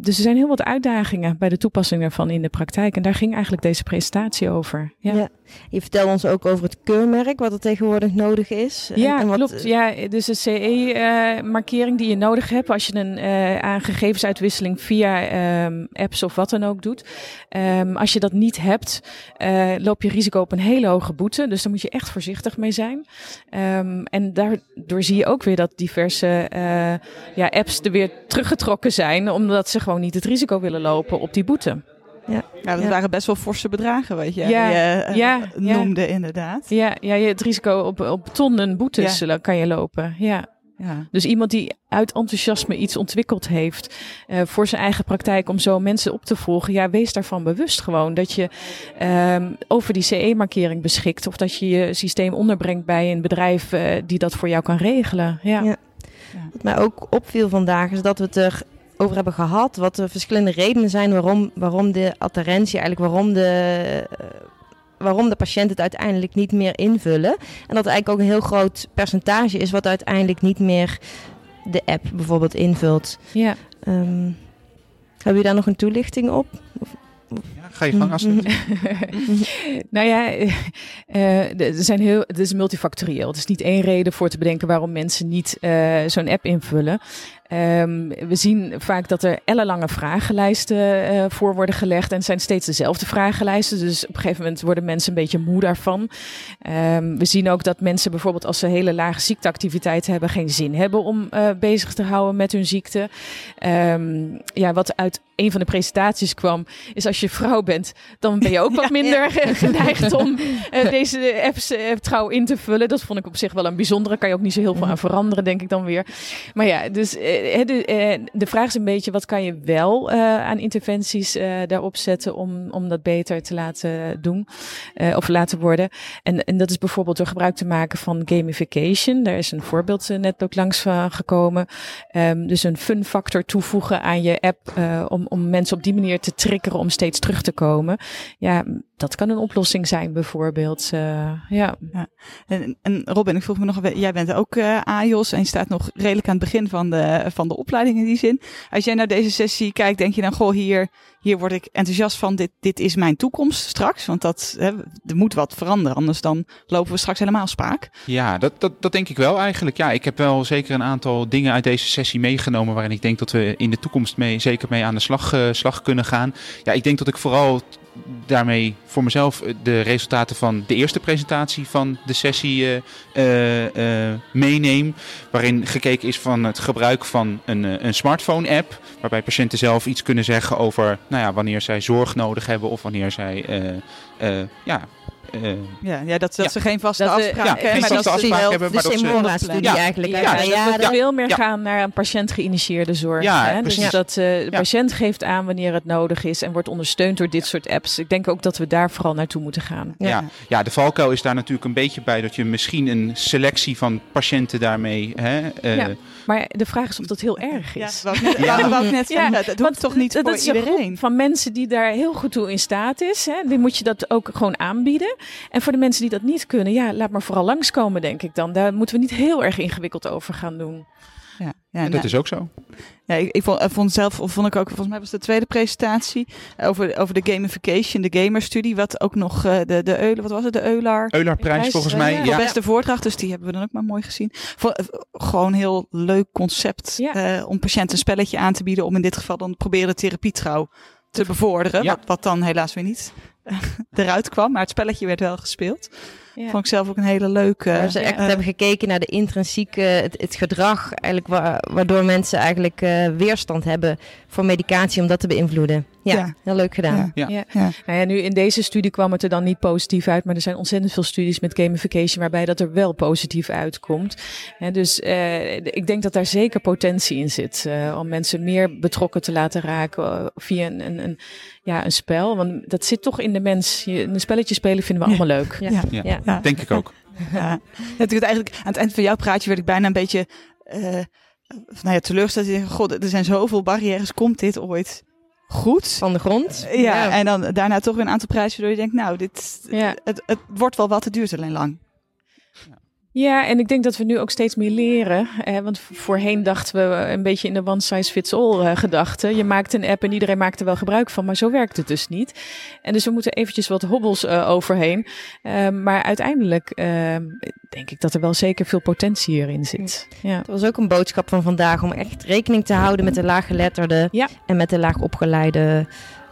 dus er zijn heel wat uitdagingen bij de toepassing daarvan in de praktijk. En daar ging eigenlijk deze presentatie over. Ja. ja. Je vertelde ons ook over het keurmerk, wat er tegenwoordig nodig is. Ja, en wat... klopt. Ja, dus de CE-markering die je nodig hebt als je een uh, aan gegevensuitwisseling via um, apps of wat dan ook doet. Um, als je dat niet hebt, uh, loop je risico op een hele hoge boete. Dus daar moet je echt voorzichtig mee zijn. Um, en daardoor zie je ook weer dat diverse ja, apps er weer teruggetrokken zijn, omdat ze gewoon niet het risico willen lopen op die boete. Ja, ja dat waren best wel forse bedragen, weet je. Ja, die, uh, ja, noemde inderdaad. Ja, ja, het risico op, op tonnen boetes kan je lopen. Ja. Ja. Dus iemand die uit enthousiasme iets ontwikkeld heeft uh, voor zijn eigen praktijk om zo mensen op te volgen, ja, wees daarvan bewust gewoon dat je um, over die CE-markering beschikt of dat je je systeem onderbrengt bij een bedrijf uh, die dat voor jou kan regelen. Ja. ja. Wat mij ook opviel vandaag is dat we het er over hebben gehad. Wat de verschillende redenen zijn waarom, waarom de adherentie, eigenlijk waarom de, uh, waarom de patiënten het uiteindelijk niet meer invullen. En dat eigenlijk ook een heel groot percentage is wat uiteindelijk niet meer de app bijvoorbeeld invult. Ja. Um, hebben jullie daar nog een toelichting op? Of, ga je gang, Astrid. nou ja, uh, er zijn heel, het is multifactorieel. Het is niet één reden voor te bedenken waarom mensen niet uh, zo'n app invullen. Um, we zien vaak dat er ellenlange vragenlijsten uh, voor worden gelegd. En het zijn steeds dezelfde vragenlijsten. Dus op een gegeven moment worden mensen een beetje moe daarvan. Um, we zien ook dat mensen bijvoorbeeld als ze hele lage ziekteactiviteit hebben, geen zin hebben om uh, bezig te houden met hun ziekte. Um, ja, wat uit een van de presentaties kwam, is als je vrouw bent, dan ben je ook wat minder ja. geneigd om uh, deze apps trouw in te vullen. Dat vond ik op zich wel een bijzondere. Kan je ook niet zo heel veel aan veranderen, denk ik dan weer. Maar ja, dus de, eh, de vraag is een beetje, wat kan je wel aan interventies daarop zetten om, om dat beter te laten doen of laten worden. En, en dat is bijvoorbeeld door gebruik te maken van gamification. Daar is een voorbeeld net ook langs van gekomen. Um, dus een fun factor toevoegen aan je app om, om mensen op die manier te triggeren om steeds terug te komen. Ja, dat kan een oplossing zijn bijvoorbeeld. Uh, ja. ja. En, en, Robin, ik vroeg me nog, jij bent ook uh, AIOS en je staat nog redelijk aan het begin van de, van de opleiding in die zin. Als jij naar deze sessie kijkt, denk je dan, goh, hier, hier word ik enthousiast van, dit, dit is mijn toekomst straks. Want dat, hè, er moet wat veranderen, anders dan lopen we straks helemaal spaak. Ja, dat, dat, dat denk ik wel eigenlijk. Ja, ik heb wel zeker een aantal dingen uit deze sessie meegenomen waarin ik denk dat we in de toekomst mee, zeker mee aan de slag, uh, slag kunnen gaan. Ja, ik denk dat ik vooral daarmee voor mezelf eh, de resultaten van de eerste presentatie van de sessie uh, meeneem. Waarin gekeken is van het gebruik van een, een smartphone-app. Waarbij patiënten zelf iets kunnen zeggen over nou ja, wanneer zij zorg nodig hebben of wanneer zij ja, uh, ja, ja, dat, dat ja. ze geen vaste afspraken hebben. maar dat ze hebben. Maar de eigenlijk. Ja, ja, dat we veel meer gaan naar een patiënt-geïnitieerde zorg. Ja, hè? Dus dat uh, de patiënt geeft aan wanneer het nodig is en wordt ondersteund door dit soort apps. Ik denk ook dat we daar vooral naartoe moeten gaan. Ja, ja. de valkuil is daar natuurlijk een beetje bij dat je misschien een selectie van patiënten daarmee... Hè, uh, maar de vraag is of dat heel erg is. Ja, wat net, ja. Wat net ja, dat hoeft toch niet dat voor is iedereen? van mensen die daar heel goed toe in staat is. Hè, die moet je dat ook gewoon aanbieden. En voor de mensen die dat niet kunnen, ja, laat maar vooral langskomen, denk ik dan. Daar moeten we niet heel erg ingewikkeld over gaan doen. Ja, ja, dat is ook zo. Ja, ik, ik, vond, vond zelf, vond ik ook, volgens mij was de tweede presentatie over, over de gamification, de gamerstudie, wat ook nog uh, de, de Euler, wat was het, de Euler? Eulerprijs volgens mij, ja. De beste voordracht, dus die hebben we dan ook maar mooi gezien. Vond, uh, gewoon heel leuk concept ja. uh, om patiënten een spelletje aan te bieden, om in dit geval dan proberen de therapietrouw te bevorderen, ja. wat, wat dan helaas weer niet eruit kwam, maar het spelletje werd wel gespeeld. Ja. Vond ik zelf ook een hele leuke. Ze echt uh, hebben gekeken naar de intrinsieke, het, het gedrag, eigenlijk wa waardoor mensen eigenlijk uh, weerstand hebben voor medicatie om dat te beïnvloeden. Ja, heel leuk gedaan. Ja. Ja. Nou ja, nu in deze studie kwam het er dan niet positief uit, maar er zijn ontzettend veel studies met gamification waarbij dat er wel positief uitkomt. dus uh, ik denk dat daar zeker potentie in zit uh, om mensen meer betrokken te laten raken uh, via een, een, een, ja, een spel. Want dat zit toch in de mens. Je, een spelletje spelen vinden we allemaal leuk. Ja, ja. ja. denk ik ook. Ja. Natuurlijk eigenlijk aan het eind van jouw praatje werd ik bijna een beetje nou ja, teleurgesteld. God, er zijn zoveel barrières. Komt dit ooit goed? Van de grond. Ja, ja. en dan daarna toch weer een aantal prijzen waardoor je denkt, nou, dit, ja. het, het wordt wel wat, het duurt alleen lang. Ja, en ik denk dat we nu ook steeds meer leren. Eh, want voorheen dachten we een beetje in de one size fits all uh, gedachte. Je maakt een app en iedereen maakt er wel gebruik van, maar zo werkt het dus niet. En dus we moeten eventjes wat hobbels uh, overheen. Uh, maar uiteindelijk ehm, denk ik dat er wel zeker veel potentie hierin zit. Ja. Dat was ook een boodschap van vandaag om echt rekening te houden met de laaggeletterden ja. en met de laagopgeleide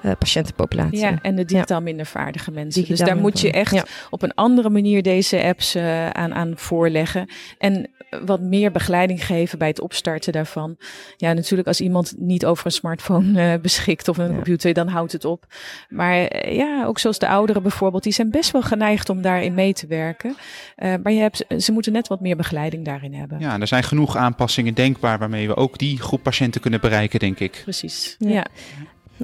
uh, patiëntenpopulatie. Ja, en de digitaal minder vaardige mensen. Digitaal dus daar moet je echt ja. op een andere manier deze apps uh, aan, aan voorleggen. En wat meer begeleiding geven bij het opstarten daarvan. Ja, natuurlijk als iemand niet over een smartphone uh, beschikt of een ja. computer, dan houdt het op. Maar ja, ook zoals de ouderen bijvoorbeeld, die zijn best wel geneigd om daarin mee te werken. maar je hebt, ze moeten net wat meer begeleiding daarin hebben. Ja, er zijn genoeg aanpassingen denkbaar waarmee we ook die groep patiënten kunnen bereiken, denk ik. Precies, ja.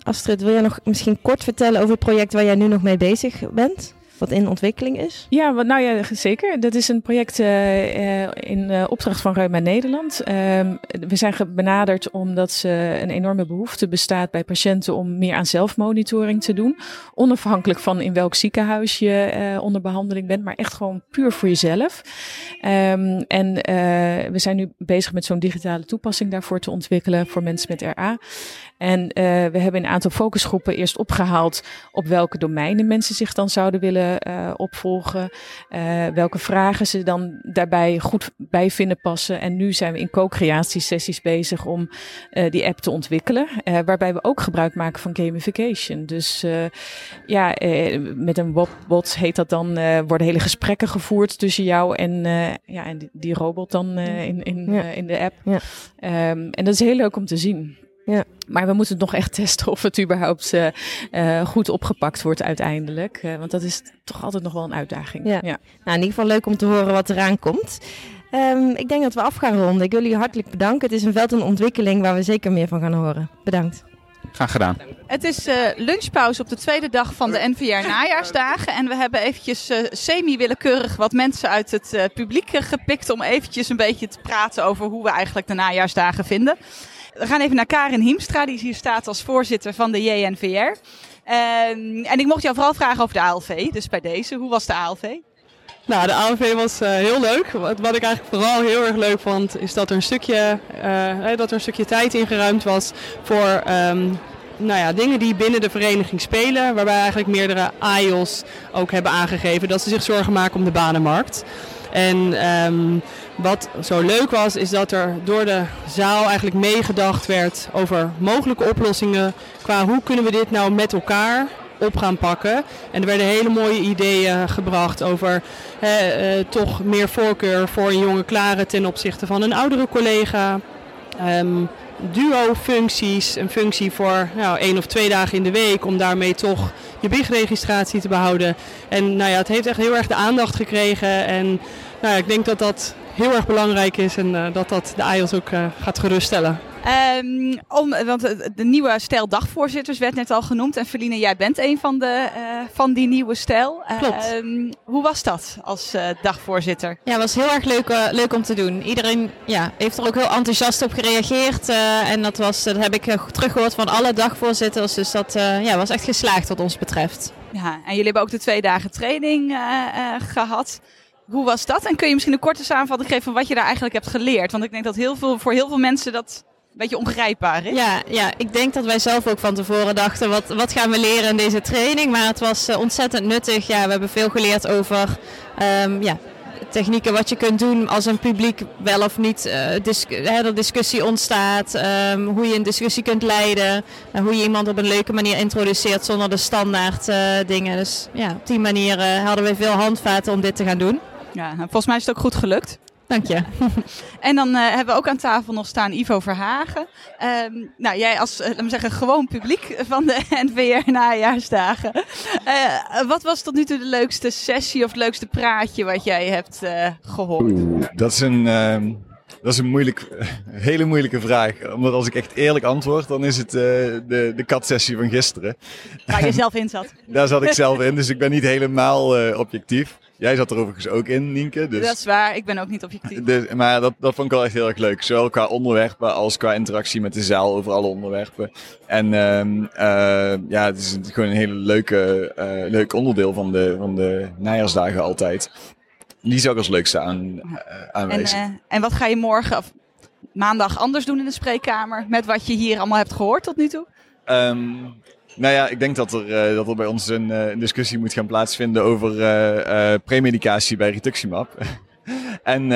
Astrid, wil je nog misschien kort vertellen over het project waar jij nu nog mee bezig bent? Wat in ontwikkeling is? Ja, wat, nou ja, zeker. Dat is een project uh, in uh, opdracht van Reuma Nederland. Um, we zijn benaderd omdat ze een enorme behoefte bestaat bij patiënten om meer aan zelfmonitoring te doen. Onafhankelijk van in welk ziekenhuis je onder behandeling bent, maar echt gewoon puur voor jezelf. Um, en we zijn nu bezig met zo'n digitale toepassing daarvoor te ontwikkelen voor mensen met RA. En uh, we hebben een aantal focusgroepen eerst opgehaald op welke domeinen mensen zich dan zouden willen uh, opvolgen. Uh, welke vragen ze dan daarbij goed bij vinden passen. En nu zijn we in co-creatiesessies bezig om die app te ontwikkelen. waarbij we ook gebruik maken van gamification. Dus ja, met een bot heet dat dan, worden hele gesprekken gevoerd tussen jou en, ja, en die, robot dan in, in, ja. in de app. Ja. Um, en dat is heel leuk om te zien. Ja. Maar we moeten het nog echt testen of het überhaupt uh, uh, goed opgepakt wordt uiteindelijk. Uh, want dat is toch altijd nog wel een uitdaging. Ja. ja. Nou, in ieder geval leuk om te horen wat eraan komt. Um, ik denk dat we af gaan ronden. Ik wil jullie hartelijk bedanken. Het is een veld en ontwikkeling waar we zeker meer van gaan horen. Bedankt. Graag gedaan. Het is uh, lunchpauze op de tweede dag van de NVR najaarsdagen. En we hebben eventjes uh, semi-willekeurig wat mensen uit het uh, publiek gepikt om eventjes een beetje te praten over hoe we eigenlijk de najaarsdagen vinden. We gaan even naar Karin Hiemstra, die hier staat als voorzitter van de JNVR. Ehm, en ik mocht jou vooral vragen over de ALV, dus bij deze. Hoe was de ALV? Nou, de ALV was uh, heel leuk. Wat, ik eigenlijk vooral heel erg leuk vond, is dat er een stukje, uh, dat er een stukje tijd ingeruimd was voor um, nou ja, dingen die binnen de vereniging spelen. Waarbij eigenlijk meerdere AIOS ook hebben aangegeven dat ze zich zorgen maken om de banenmarkt. En um, wat zo leuk was, is dat er door de zaal eigenlijk meegedacht werd over mogelijke oplossingen qua hoe kunnen we dit nou met elkaar op gaan pakken. En er werden hele mooie ideeën gebracht over eh, toch meer voorkeur voor een jonge klare ten opzichte van een oudere collega. Um, duo-functies, een functie voor nou, één of twee dagen in de week om daarmee toch je BIG-registratie te behouden. En nou ja, het heeft echt heel erg de aandacht gekregen en nou ja, ik denk dat dat heel erg belangrijk is en uh, dat dat de IELTS ook uh, gaat geruststellen. Um, om, want de nieuwe stijl dagvoorzitters werd net al genoemd. En Feline, jij bent een van, de, uh, van die nieuwe stijl. Klopt. Um, hoe was dat als uh, dagvoorzitter? Ja, het was heel erg leuk, uh, leuk om te doen. Iedereen ja, heeft er ook heel enthousiast op gereageerd. en dat, was, dat heb ik teruggehoord van alle dagvoorzitters. Dus dat ja, was echt geslaagd wat ons betreft. Ja, en jullie hebben ook de twee dagen training gehad. Hoe was dat? En kun je misschien een korte samenvatting geven van wat je daar eigenlijk hebt geleerd? Want ik denk dat heel veel, voor heel veel mensen dat een beetje ongrijpbaar is. Ja, ja, ik denk dat wij zelf ook van tevoren dachten, wat, wat gaan we leren in deze training? Maar het was uh, ontzettend nuttig. Ja, we hebben veel geleerd over um, ja, technieken wat je kunt doen als een publiek wel of niet uh, discussie ontstaat. Um, hoe je een discussie kunt leiden. En hoe je iemand op een leuke manier introduceert zonder de standaard dingen. Dus ja, op die manier hadden we veel handvaten om dit te gaan doen. Ja, volgens mij is het ook goed gelukt. Dank je. en dan uh, hebben we ook aan tafel nog staan Ivo Verhagen. Um, nou, jij als, uh, laat me zeggen, gewoon publiek van de NVR najaarsdagen. Uh, wat was tot nu toe de leukste sessie of het leukste praatje wat jij hebt gehoord? Oeh, dat is een... Uh, dat is een moeilijk, hele moeilijke vraag. Omdat als ik echt eerlijk antwoord, dan is het uh, de, de katsessie van gisteren. Waar je zelf in zat. Daar zat ik zelf in, dus ik ben niet helemaal uh, objectief. Jij zat er overigens ook in, Nienke. Dus... Dat is waar, ik ben ook niet objectief. Dus, maar dat, dat vond ik wel echt heel erg leuk. Zowel qua onderwerpen als qua interactie met de zaal over alle onderwerpen. En uh, uh, ja, het is gewoon een hele leuke, uh, leuk onderdeel van de, van de najaarsdagen altijd. Die zou ik als leukste aan, aanwijzen. En, en wat ga je morgen of maandag anders doen in de spreekkamer met wat je hier allemaal hebt gehoord tot nu toe? Um, nou ja, ik denk dat er, uh, dat er bij ons een, uh, een, discussie moet gaan plaatsvinden over uh, premedicatie bij rituximab. en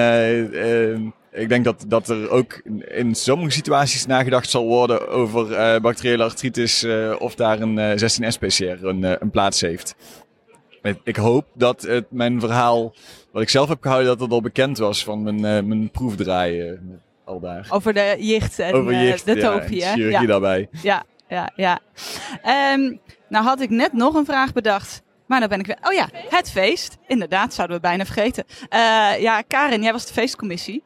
ik denk dat, dat er ook in sommige situaties nagedacht zal worden over bacteriële artritis of daar een 16S-PCR een, een plaats heeft. Ik hoop dat het, mijn verhaal, wat ik zelf heb gehouden, dat het al bekend was van mijn, mijn proefdraaien al daar. Over de jicht en Over jicht, de ja, topie, chirurgie Ja. daarbij. Ja, ja, ja. Um, nou had ik net nog een vraag bedacht. Maar dan ben ik weer... Oh ja, het feest. Inderdaad, zouden we bijna vergeten. Uh, ja, Karin, jij was de feestcommissie.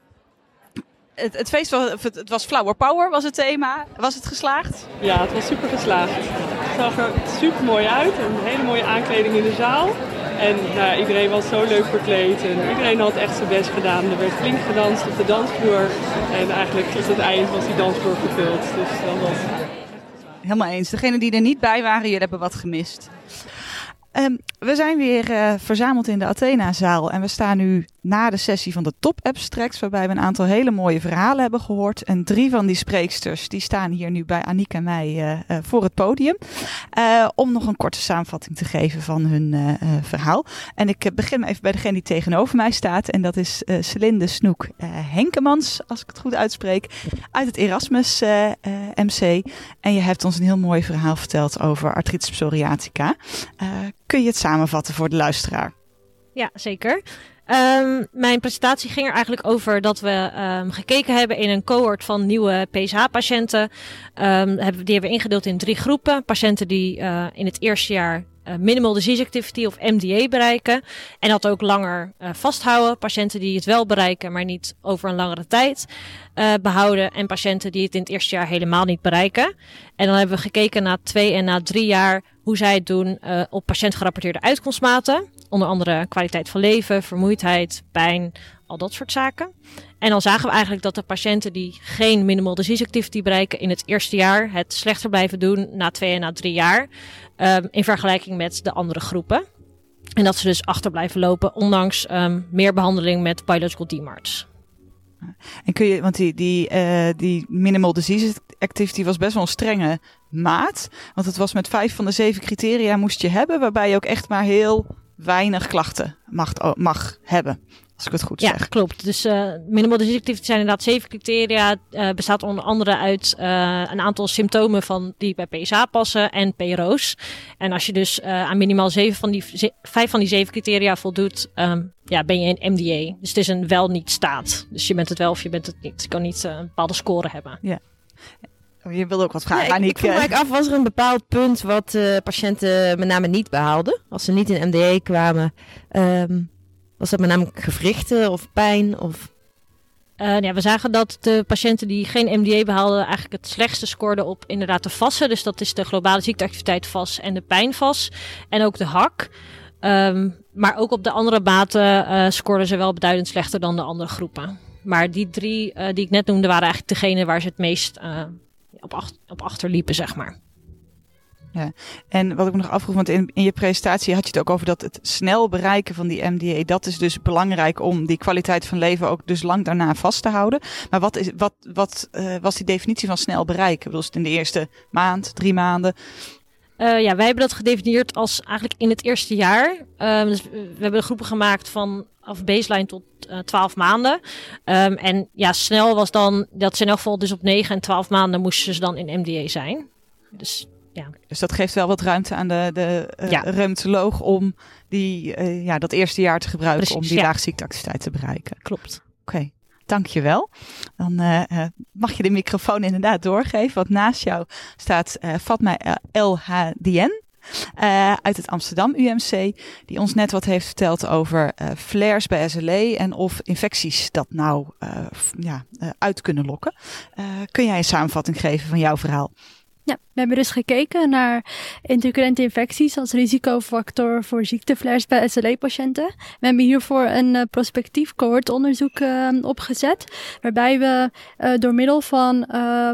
Het, het feest was, het was Flower Power, was het thema. Was het geslaagd? Ja, het was super geslaagd. Het zag er super mooi uit. Een hele mooie aankleding in de zaal. En nou iedereen was zo leuk verkleed en iedereen had echt zijn best gedaan. Er werd flink gedanst op de dansvloer. En eigenlijk tot het eind was die dansvloer gevuld. Dus dat was Helemaal eens. Degenen die er niet bij waren, jullie hebben wat gemist. Um, we zijn weer uh, verzameld in de Athena-zaal en we staan nu na de sessie van de Top Abstracts, waarbij we een aantal hele mooie verhalen hebben gehoord. En drie van die spreeksters die staan hier nu bij Aniek en mij uh, uh, voor het podium, om nog een korte samenvatting te geven van hun verhaal. En ik begin even bij degene die tegenover mij staat en dat is Celinde Snoek Henkemans, als ik het goed uitspreek, uit het Erasmus MC. En je hebt ons een heel mooi verhaal verteld over artritis psoriatica. kun je het samenvatten voor de luisteraar? Ja, zeker. Um, mijn presentatie ging er eigenlijk over dat we um, gekeken hebben in een cohort van nieuwe PSH-patiënten. Um, die hebben we ingedeeld in drie groepen. Patiënten die uh, in het eerste jaar uh, minimal disease activity of MDA bereiken. En dat ook langer uh, vasthouden. Patiënten die het wel bereiken, maar niet over een langere tijd uh, behouden. En patiënten die het in het eerste jaar helemaal niet bereiken. En dan hebben we gekeken na twee en na drie jaar hoe zij het doen op patiëntgerapporteerde uitkomstmaten. Onder andere kwaliteit van leven, vermoeidheid, pijn, al dat soort zaken. En dan zagen we eigenlijk dat de patiënten die geen minimal disease activity bereiken in het eerste jaar het slechter blijven doen na twee en na drie jaar. Um, in vergelijking met de andere groepen. En dat ze dus achter blijven lopen, ondanks um, meer behandeling met biological DMARDs. En kun je, want die, die, uh, die minimal disease activity was best wel een strenge maat. Want het was met vijf van de zeven criteria moest je hebben, waarbij je ook echt maar heel weinig klachten mag, mag hebben. Als ik het goed ja, zeg. klopt. Dus uh, minimal activity zijn inderdaad zeven criteria. Uh, bestaat onder andere uit uh, een aantal symptomen van die bij PSA passen en PRO's. En als je dus aan minimaal zeven van die vijf van die zeven criteria voldoet, um, ja, ben je een MDA. Dus het is een wel niet staat. Dus je bent het wel of je bent het niet. Je kan niet een bepaalde score hebben. Ja. Je wilde ook wat vragen, ja, ik, ik vroeg me af, was er een bepaald punt wat uh, patiënten met name niet behaalden? Als ze niet in MDA kwamen, um, was dat met name gewrichten of pijn? Of... Uh, ja, we zagen dat de patiënten die geen MDA behaalden eigenlijk het slechtste scoorden op inderdaad de vassen. Dus dat is de globale ziekteactiviteit VAS en de pijnvas. En ook de HAK. Um, maar ook op de andere maten uh, scoorden ze wel beduidend slechter dan de andere groepen. Maar die drie uh, die ik net noemde waren eigenlijk degene waar ze het meest op, ach op zeg maar. Ja, en wat ik nog afvroeg, want in, in je presentatie had je het ook over dat het snel bereiken van die MDA, dat is dus belangrijk om die kwaliteit van leven ook dus lang daarna vast te houden. Maar wat, is, wat, wat uh, was die definitie van snel bereiken? Was het in de eerste maand, drie maanden? Uh, ja, wij hebben dat gedefinieerd als eigenlijk in het eerste jaar. Uh, dus we hebben groepen gemaakt van af baseline tot uh, 12 maanden. Um, en ja, snel was dan, dat is in elk geval dus op 9 en 12 maanden moesten ze dan in MDA zijn. Dus ja. Dus dat geeft wel wat ruimte aan de, de uh, ja. reumatoloog om die, uh, ja, dat eerste jaar te gebruiken Precies, om die ja. laagziekteactiviteit te bereiken. Klopt. Oké, dankjewel. Dan uh, mag je de microfoon inderdaad doorgeven. Want naast jou staat Fatma LHDN. Uh, uit het Amsterdam UMC, die ons net wat heeft verteld over uh, flares bij SLE en of infecties dat nou uh, ja, uit kunnen lokken. kun jij een samenvatting geven van jouw verhaal? Ja, we hebben dus gekeken naar intercurrente infecties als risicofactor voor ziekteflares bij SLE-patiënten. We hebben hiervoor een uh, prospectief cohortonderzoek uh, opgezet, waarbij we uh, door middel van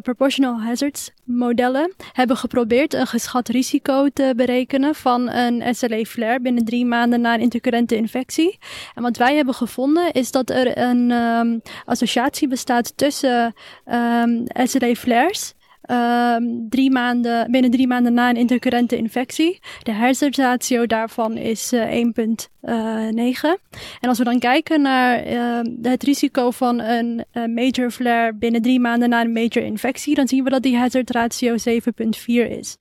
proportional hazards modellen hebben geprobeerd een geschat risico te berekenen van een SLE-flare binnen drie maanden na een intercurrente infectie. En wat wij hebben gevonden is dat er een um, associatie bestaat tussen um, SLE-flares Um, drie maanden, binnen drie maanden na een intercurrente infectie. De hazard ratio daarvan is uh, 1,9. En als we dan kijken naar uh, het risico van een major flare binnen drie maanden na een major infectie, dan zien we dat die hazard ratio 7,4 is.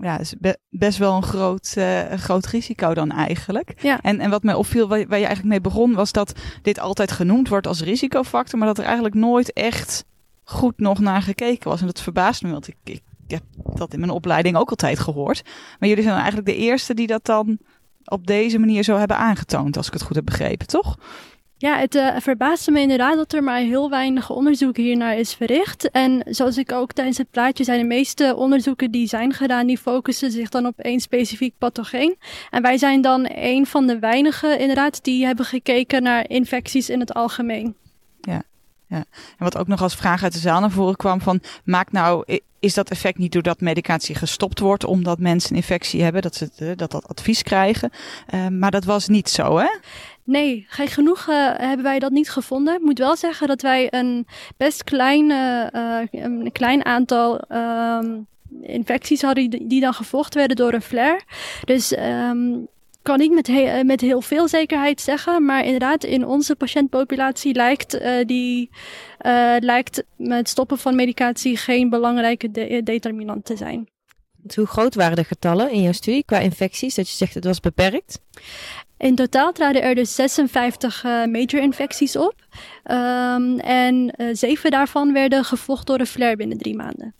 Ja, is be best wel een groot, uh, een groot risico dan eigenlijk. Ja. En, en wat mij opviel, waar je eigenlijk mee begon, was dat dit altijd genoemd wordt als risicofactor, maar dat er eigenlijk nooit echt goed nog naar gekeken was. En dat verbaast me, want ik, ik, heb dat in mijn opleiding ook altijd gehoord. Maar jullie zijn eigenlijk de eerste die dat dan op deze manier zo hebben aangetoond, als ik het goed heb begrepen, toch? Ja, het uh, verbaasde me inderdaad dat er maar heel weinig onderzoek hiernaar is verricht. En zoals ik ook tijdens het plaatje zei, de meeste onderzoeken die zijn gedaan, die focussen zich dan op één specifiek pathogeen. En wij zijn dan een van de weinigen inderdaad die hebben gekeken naar infecties in het algemeen. Ja. En wat ook nog als vraag uit de zaal naar voren kwam van, maakt nou, is dat effect niet doordat medicatie gestopt wordt omdat mensen een infectie hebben, dat ze dat, dat advies krijgen? Uh, maar dat was niet zo, hè? Nee, geen genoeg uh, hebben wij dat niet gevonden. Ik moet wel zeggen dat wij een best klein, een klein aantal um, infecties hadden die, die dan gevolgd werden door een flare. Dus um, kan niet met, he met heel veel zekerheid zeggen, maar inderdaad in onze patiëntpopulatie lijkt, uh, die, uh, lijkt het stoppen van medicatie geen belangrijke de determinant te zijn. Hoe groot waren de getallen in jouw studie qua infecties? Dat je zegt het was beperkt? In totaal traden er dus 56 uh, major infecties op. Um, en zeven daarvan werden gevolgd door een flare binnen drie maanden.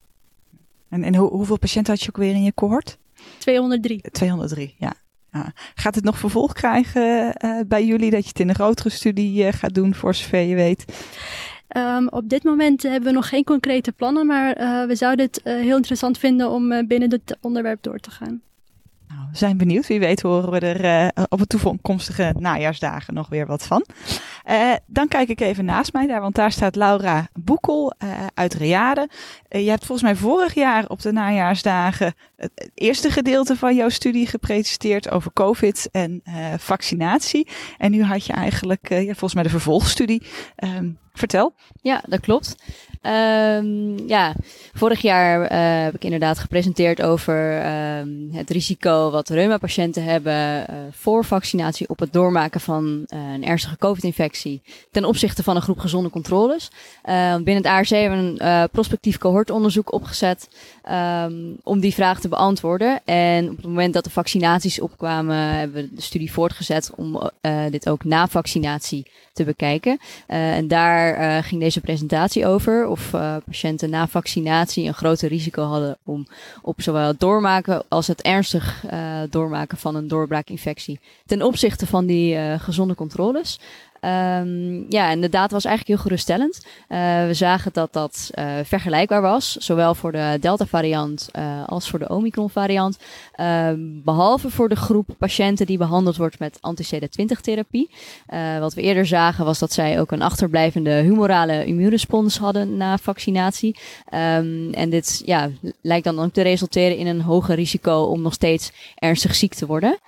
En, en ho hoeveel patiënten had je ook weer in je cohort? 203. 203, ja. Ja. Gaat het nog vervolg krijgen uh, bij jullie dat je het in een grotere studie uh, gaat doen, voor zover je weet? Um, op dit moment hebben we nog geen concrete plannen, maar uh, we zouden het heel interessant vinden om binnen dit onderwerp door te gaan. Nou, we zijn benieuwd. Wie weet horen we er op de toekomstige najaarsdagen nog weer wat van. Uh, dan kijk ik even naast mij daar, want daar staat Laura Boekel uh, uit Reade. Uh, je hebt volgens mij vorig jaar op de najaarsdagen het eerste gedeelte van jouw studie gepresenteerd over COVID en vaccinatie. En nu had je eigenlijk, ja, volgens mij de vervolgstudie. Um, vertel. Ja, dat klopt. Um, ja, vorig jaar heb ik inderdaad gepresenteerd over um, het risico wat reuma-patiënten hebben voor vaccinatie op het doormaken van een ernstige COVID-infectie ten opzichte van een groep gezonde controles. binnen het ARC hebben we een prospectief cohortonderzoek opgezet um, om die vraag te beantwoorden. En op het moment dat de vaccinaties opkwamen, hebben we de studie voortgezet om dit ook na vaccinatie te bekijken. en daar ging deze presentatie over of patiënten na vaccinatie een groter risico hadden om op zowel het doormaken als het ernstig doormaken van een doorbraakinfectie ten opzichte van die gezonde controles. Um, ja, en de data was eigenlijk heel geruststellend. Uh, we zagen dat dat uh, vergelijkbaar was, zowel voor de Delta-variant uh, als voor de Omicron-variant. behalve voor de groep patiënten die behandeld wordt met anti-CD20-therapie. wat we eerder zagen was dat zij ook een achterblijvende humorale immuunrespons hadden na vaccinatie. Um, en dit ja, lijkt dan ook te resulteren in een hoger risico om nog steeds ernstig ziek te worden.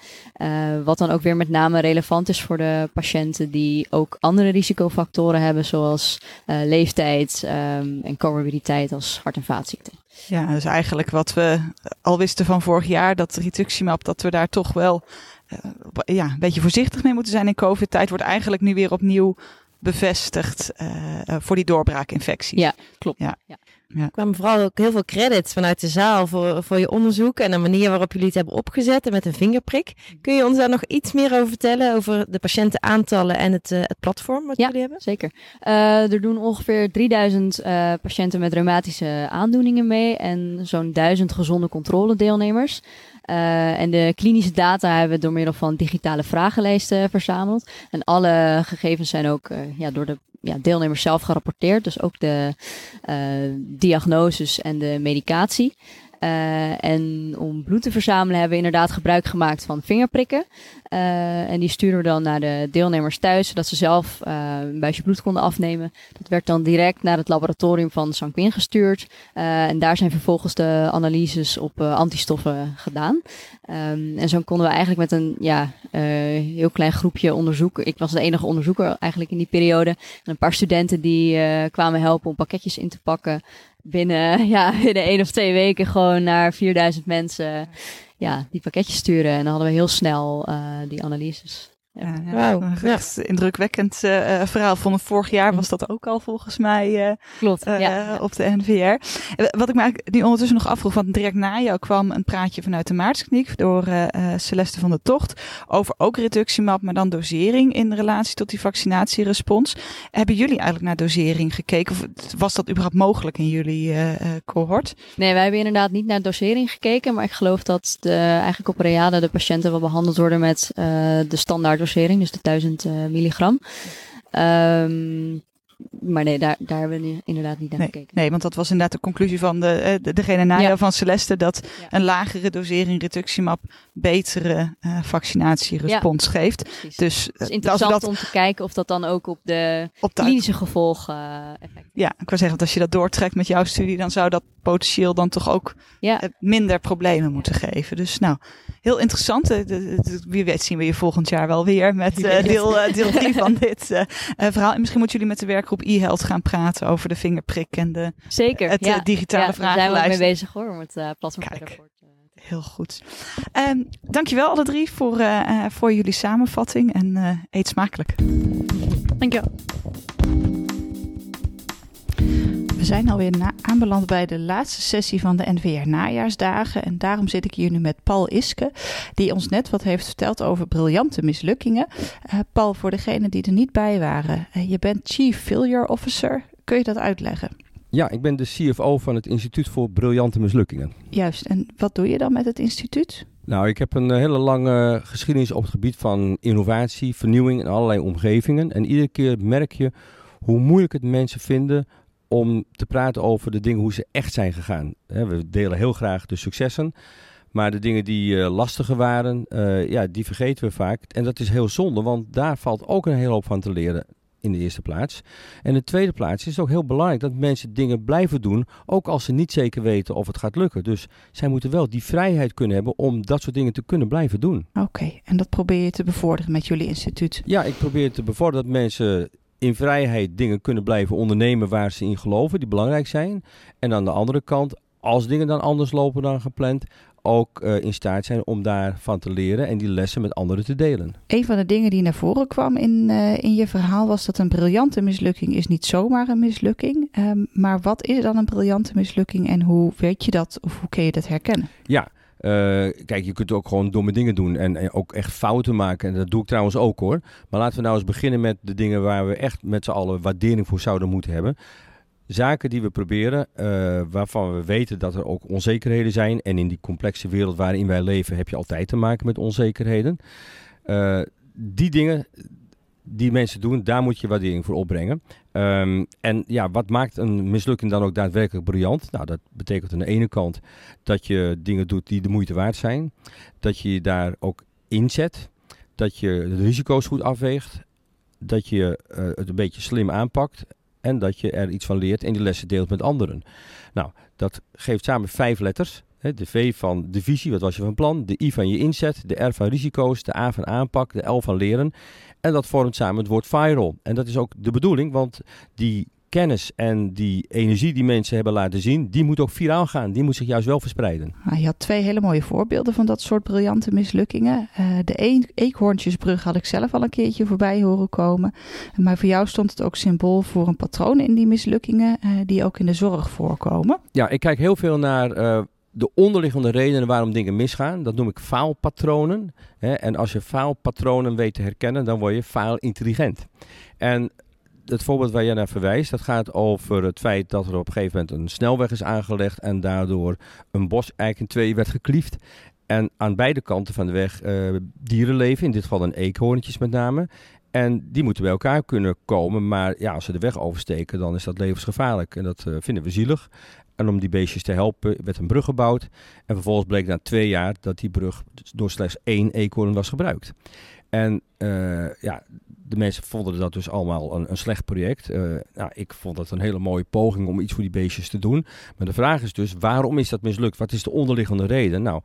wat dan ook weer met name relevant is voor de patiënten die ook andere risicofactoren hebben, zoals uh, leeftijd um, en comorbiditeit als hart- en vaatziekten. Ja, dus eigenlijk wat we al wisten van vorig jaar, dat rituximab, dat we daar toch wel uh, ja, een beetje voorzichtig mee moeten zijn in COVID-tijd, wordt eigenlijk nu weer opnieuw bevestigd uh, voor die doorbraakinfecties. Ja, klopt. Ja. ja. Er kwamen vooral ook heel veel credits vanuit de zaal voor, voor je onderzoek en de manier waarop jullie het hebben opgezet en met een vingerprik. Kun je ons daar nog iets meer over vertellen, over de patiëntenaantallen en het, uh, het platform wat ja, jullie hebben? zeker. Uh, er doen ongeveer 3000 uh, patiënten met reumatische aandoeningen mee en zo'n 1000 gezonde controledeelnemers. Uh, en de klinische data hebben we door middel van digitale vragenlijsten verzameld. En alle gegevens zijn ook uh, ja, door de ja, deelnemers zelf gerapporteerd. Dus ook de uh, diagnoses en de medicatie. Uh, en om bloed te verzamelen hebben we inderdaad gebruik gemaakt van vingerprikken. Uh, en die sturen we dan naar de deelnemers thuis, zodat ze zelf uh, een buisje bloed konden afnemen. Dat werd dan direct naar het laboratorium van Sanquin gestuurd. en daar zijn vervolgens de analyses op antistoffen gedaan. Um, en zo konden we eigenlijk met een ja, heel klein groepje onderzoeken. Ik was de enige onderzoeker eigenlijk in die periode. En een paar studenten die kwamen helpen om pakketjes in te pakken binnen, ja, binnen één of twee weken gewoon naar 4000 mensen ja, die pakketjes sturen. En dan hadden we heel snel uh, die analyses. Ja, ja. Wow. Ja. Indrukwekkend uh, verhaal. Van vorig jaar was dat ook al volgens mij uh, Klopt, uh, ja. op de NVR. Wat ik me nu ondertussen nog afvroeg, want direct na jou kwam een praatje vanuit de Maartskliniek door Celeste van der Tocht over ook reductiemap, maar dan dosering in relatie tot die vaccinatierespons. Hebben jullie eigenlijk naar dosering gekeken? Of was dat überhaupt mogelijk in jullie cohort? Nee, wij hebben inderdaad niet naar dosering gekeken, maar ik geloof dat de, eigenlijk op Reade de patiënten wel behandeld worden met de standaard dosering, dus de 1000 uh, milligram. Um, maar nee, daar, daar hebben we inderdaad niet naar nee, gekeken. Nee, want dat was inderdaad de conclusie van de, de, degene na ja. van Celeste, dat ja. een lagere dosering rituximab betere uh, vaccinatierespons ja, geeft. Precies. Dus het is interessant dat, om te kijken of dat dan ook op de op de klinische gevolgen uh, effect Ja, ik wil zeggen, want als je dat doortrekt met jouw studie, dan zou dat potentieel dan toch ook ja. minder problemen moeten geven. Dus nou, heel interessant. Wie weet zien we je volgend jaar wel weer met uh, deel 3 uh, van dit uh, verhaal. En misschien moeten jullie met de werkgroep e-health gaan praten over de vingerprik en de, Zeker, het ja. digitale ja, vragenlijst. Daar zijn we mee bezig hoor, om het platform Kijk. Heel goed. Um, dankjewel alle drie voor, voor jullie samenvatting en eet smakelijk. Dankjewel. We zijn alweer na- aanbeland bij de laatste sessie van de NVR Najaarsdagen. En daarom zit ik hier nu met Paul Iske, die ons net wat heeft verteld over briljante mislukkingen. Uh, Paul, voor degenen die er niet bij waren, uh, je bent Chief Failure Officer. Kun je dat uitleggen? Ja, ik ben de CFO van het Instituut voor Briljante Mislukkingen. Juist, en wat doe je dan met het instituut? Nou, ik heb een hele lange geschiedenis op het gebied van innovatie, vernieuwing in allerlei omgevingen. En iedere keer merk je hoe moeilijk het mensen vinden om te praten over de dingen hoe ze echt zijn gegaan. We delen heel graag de successen, maar de dingen die uh, lastiger waren, uh, ja, die vergeten we vaak. En dat is heel zonde, want daar valt ook een hele hoop van te leren in de eerste plaats. En in de tweede plaats is het ook heel belangrijk dat mensen dingen blijven doen, ook als ze niet zeker weten of het gaat lukken. Dus zij moeten wel die vrijheid kunnen hebben om dat soort dingen te kunnen blijven doen. Oké, okay, en dat probeer je te bevorderen met jullie instituut? Ja, ik probeer te bevorderen dat mensen in vrijheid dingen kunnen blijven ondernemen waar ze in geloven, die belangrijk zijn. En aan de andere kant, als dingen dan anders lopen dan gepland, ook uh, in staat zijn om daarvan te leren en die lessen met anderen te delen. Een van de dingen die naar voren kwam in, uh, in je verhaal was dat een briljante mislukking is niet zomaar een mislukking. Um, maar wat is dan een briljante mislukking en hoe weet je dat of hoe kun je dat herkennen? Ja, uh, kijk, je kunt ook gewoon domme dingen doen en, ook echt fouten maken. En dat doe ik trouwens ook hoor. Maar laten we nou eens beginnen met de dingen waar we echt met z'n allen waardering voor zouden moeten hebben. Zaken die we proberen, uh, waarvan we weten dat er ook onzekerheden zijn. En in die complexe wereld waarin wij leven heb je altijd te maken met onzekerheden. Uh, die dingen die mensen doen, daar moet je waardering voor opbrengen. Um, en ja, wat maakt een mislukking dan ook daadwerkelijk briljant? Nou, dat betekent aan de ene kant dat je dingen doet die de moeite waard zijn. Dat je je daar ook inzet. Dat je de risico's goed afweegt. Dat je uh, het een beetje slim aanpakt. En dat je er iets van leert en die lessen deelt met anderen. Nou, dat geeft samen vijf letters. De V van de visie, wat was je van plan? De I van je inzet, de R van risico's, de A van aanpak, de L van leren. En dat vormt samen het woord viral. En dat is ook de bedoeling, want die kennis en die energie die mensen hebben laten zien, die moet ook viraal gaan. Die moet zich juist wel verspreiden. Nou, je had twee hele mooie voorbeelden van dat soort briljante mislukkingen. Uh, de e eekhoorntjesbrug had ik zelf al een keertje voorbij horen komen. Maar voor jou stond het ook symbool voor een patroon in die mislukkingen uh, die ook in de zorg voorkomen. Ja, ik kijk heel veel naar uh, de onderliggende redenen waarom dingen misgaan. Dat noem ik faalpatronen. Hè? En als je faalpatronen weet te herkennen, dan word je faalintelligent. En het voorbeeld waar jij naar verwijst, dat gaat over het feit dat er op een gegeven moment een snelweg is aangelegd en daardoor een bos eigenlijk in twee werd gekliefd. En aan beide kanten van de weg uh, dieren leven, in dit geval een eekhoorntjes met name. En die moeten bij elkaar kunnen komen, maar ja, als ze de weg oversteken, dan is dat levensgevaarlijk. En dat uh, vinden we zielig. En om die beestjes te helpen werd een brug gebouwd. En vervolgens bleek na twee jaar dat die brug door slechts één eekhoorn was gebruikt. En uh, ja, de mensen vonden dat dus allemaal een, een slecht project. Nou, ik vond dat een hele mooie poging om iets voor die beestjes te doen. Maar de vraag is dus, waarom is dat mislukt? Wat is de onderliggende reden? Nou,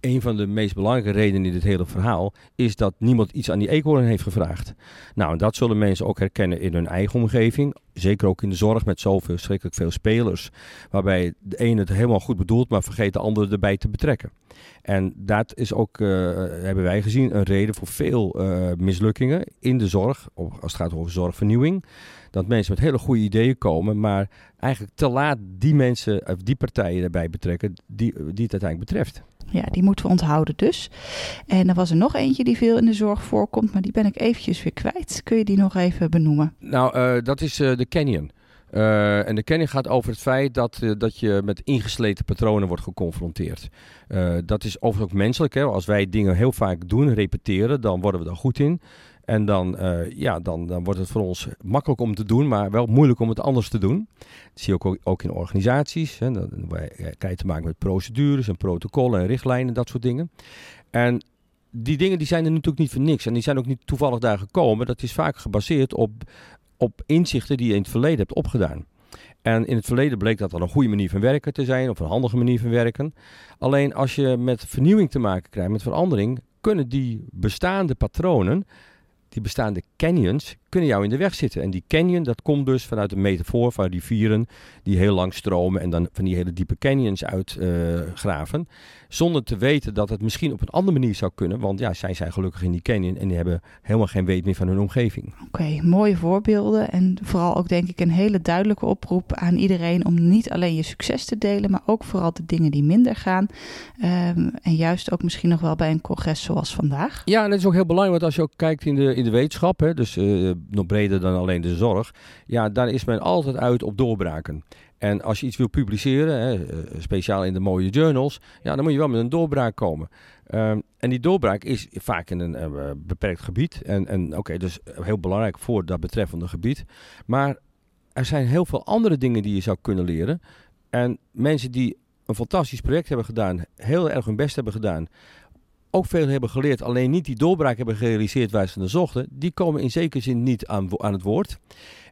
een van de meest belangrijke redenen in dit hele verhaal is dat niemand iets aan die eekhoorn heeft gevraagd. Nou, en dat zullen mensen ook herkennen in hun eigen omgeving. Zeker ook in de zorg met zoveel schrikkelijk veel spelers. Waarbij de ene het helemaal goed bedoelt, maar vergeet de andere erbij te betrekken. En dat is ook, uh, hebben wij gezien, een reden voor veel uh, mislukkingen in de zorg. Als het gaat over zorgvernieuwing. Dat mensen met hele goede ideeën komen, maar eigenlijk te laat die mensen, of die partijen erbij betrekken die, die het uiteindelijk betreft. Ja, die moeten we onthouden dus. En er was er nog eentje die veel in de zorg voorkomt, maar die ben ik eventjes weer kwijt. Kun je die nog even benoemen? Nou, uh, dat is uh, de Canyon. Uh, en de kenning gaat over het feit dat, dat je met ingesleten patronen wordt geconfronteerd. Dat is overigens ook menselijk. Hè? Als wij dingen heel vaak doen, repeteren, dan worden we daar goed in. En dan, ja, dan, dan wordt het voor ons makkelijk om te doen, maar wel moeilijk om het anders te doen. Dat zie je ook, ook in organisaties. Hè? Dan krijg je te maken met procedures en protocollen en richtlijnen, dat soort dingen. En die dingen die zijn er natuurlijk niet voor niks. En die zijn ook niet toevallig daar gekomen. Dat is vaak gebaseerd op op inzichten die je in het verleden hebt opgedaan. En in het verleden bleek dat dan een goede manier van werken te zijn of een handige manier van werken. Alleen als je met vernieuwing te maken krijgt, met verandering, kunnen die bestaande patronen, die bestaande canyons, kunnen jou in de weg zitten. En die canyon, dat komt dus vanuit de metafoor van rivieren die heel lang stromen en dan van die hele diepe canyons uitgraven. Uh, zonder te weten dat het misschien op een andere manier zou kunnen. Want ja, zij zijn gelukkig in die canyon en die hebben helemaal geen weet meer van hun omgeving. Oké, okay, mooie voorbeelden. En vooral ook denk ik een hele duidelijke oproep aan iedereen om niet alleen je succes te delen, maar ook vooral de dingen die minder gaan. Um, en juist ook misschien nog wel bij een congres zoals vandaag. Ja, en dat is ook heel belangrijk, want als je ook kijkt in de, in de wetenschap, hè, dus uh, nog breder dan alleen de zorg, ja, daar is men altijd uit op doorbraken. En als je iets wil publiceren, hè, speciaal in de mooie journals, ja, dan moet je wel met een doorbraak komen. Um, en die doorbraak is vaak in een uh, beperkt gebied. En, en oké, dus heel belangrijk voor dat betreffende gebied. Maar er zijn heel veel andere dingen die je zou kunnen leren. En mensen die een fantastisch project hebben gedaan, heel erg hun best hebben gedaan, ook veel hebben geleerd, alleen niet die doorbraak hebben gerealiseerd waar ze naar zochten, die komen in zekere zin niet aan, aan het woord.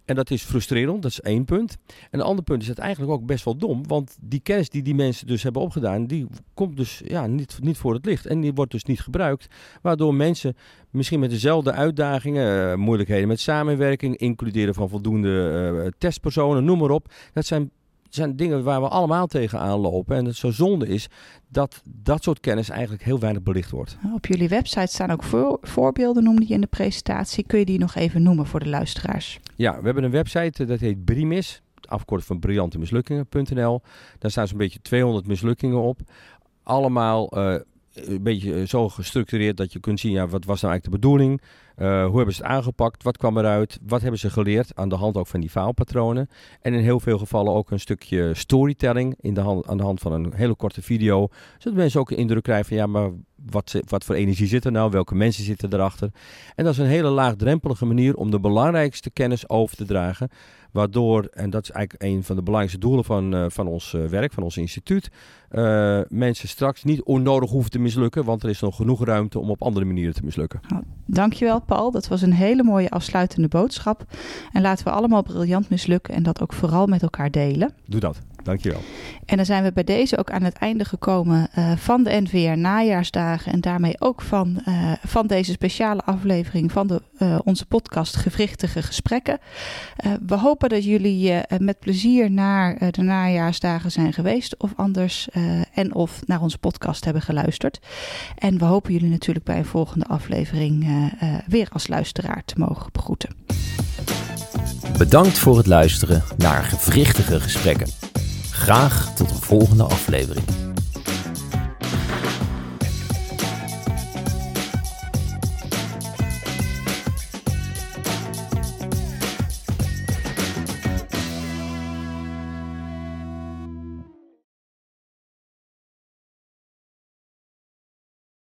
En dat is frustrerend, dat is één punt. En een ander punt is het eigenlijk ook best wel dom, want die kennis die die mensen dus hebben opgedaan, die komt dus ja, niet, niet voor het licht. En die wordt dus niet gebruikt, waardoor mensen misschien met dezelfde uitdagingen, uh, moeilijkheden met samenwerking, includeren van voldoende uh, testpersonen, noem maar op. Dat zijn zijn dingen waar we allemaal tegenaan lopen. En het zo zonde is dat dat soort kennis eigenlijk heel weinig belicht wordt. Op jullie website staan ook voor, voorbeelden, noemde je in de presentatie. Kun je die nog even noemen voor de luisteraars? Ja, we hebben een website dat heet Brimis. Afkorting van briljantemislukingen.nl. Daar staan zo'n beetje 200 mislukkingen op. Allemaal uh, een beetje zo gestructureerd dat je kunt zien, ja, wat was nou eigenlijk de bedoeling? Uh, hoe hebben ze het aangepakt? Wat kwam eruit? Wat hebben ze geleerd aan de hand ook van die faalpatronen? En in heel veel gevallen ook een stukje storytelling in de hand, aan de hand van een hele korte video. Zodat mensen ook een indruk krijgen van ja, maar wat, wat voor energie zit er nou? Welke mensen zitten erachter? En dat is een hele laagdrempelige manier om de belangrijkste kennis over te dragen. Waardoor, en dat is eigenlijk een van de belangrijkste doelen van, uh, van ons uh, werk, van ons instituut, uh, mensen straks niet onnodig hoeven te mislukken, want er is nog genoeg ruimte om op andere manieren te mislukken. Nou, dankjewel Paul, dat was een hele mooie afsluitende boodschap. En laten we allemaal briljant mislukken en dat ook vooral met elkaar delen. Doe dat, dankjewel. En dan zijn we bij deze ook aan het einde gekomen uh, van de NVR najaarsdagen. En daarmee ook van, uh, van deze speciale aflevering van de, uh, onze podcast Gewrichtige Gesprekken. we hopen dat jullie met plezier naar de najaarsdagen zijn geweest. Of anders. en of naar onze podcast hebben geluisterd. En we hopen jullie natuurlijk bij een volgende aflevering weer als luisteraar te mogen begroeten. Bedankt voor het luisteren naar Gewrichtige Gesprekken. Graag tot een volgende aflevering.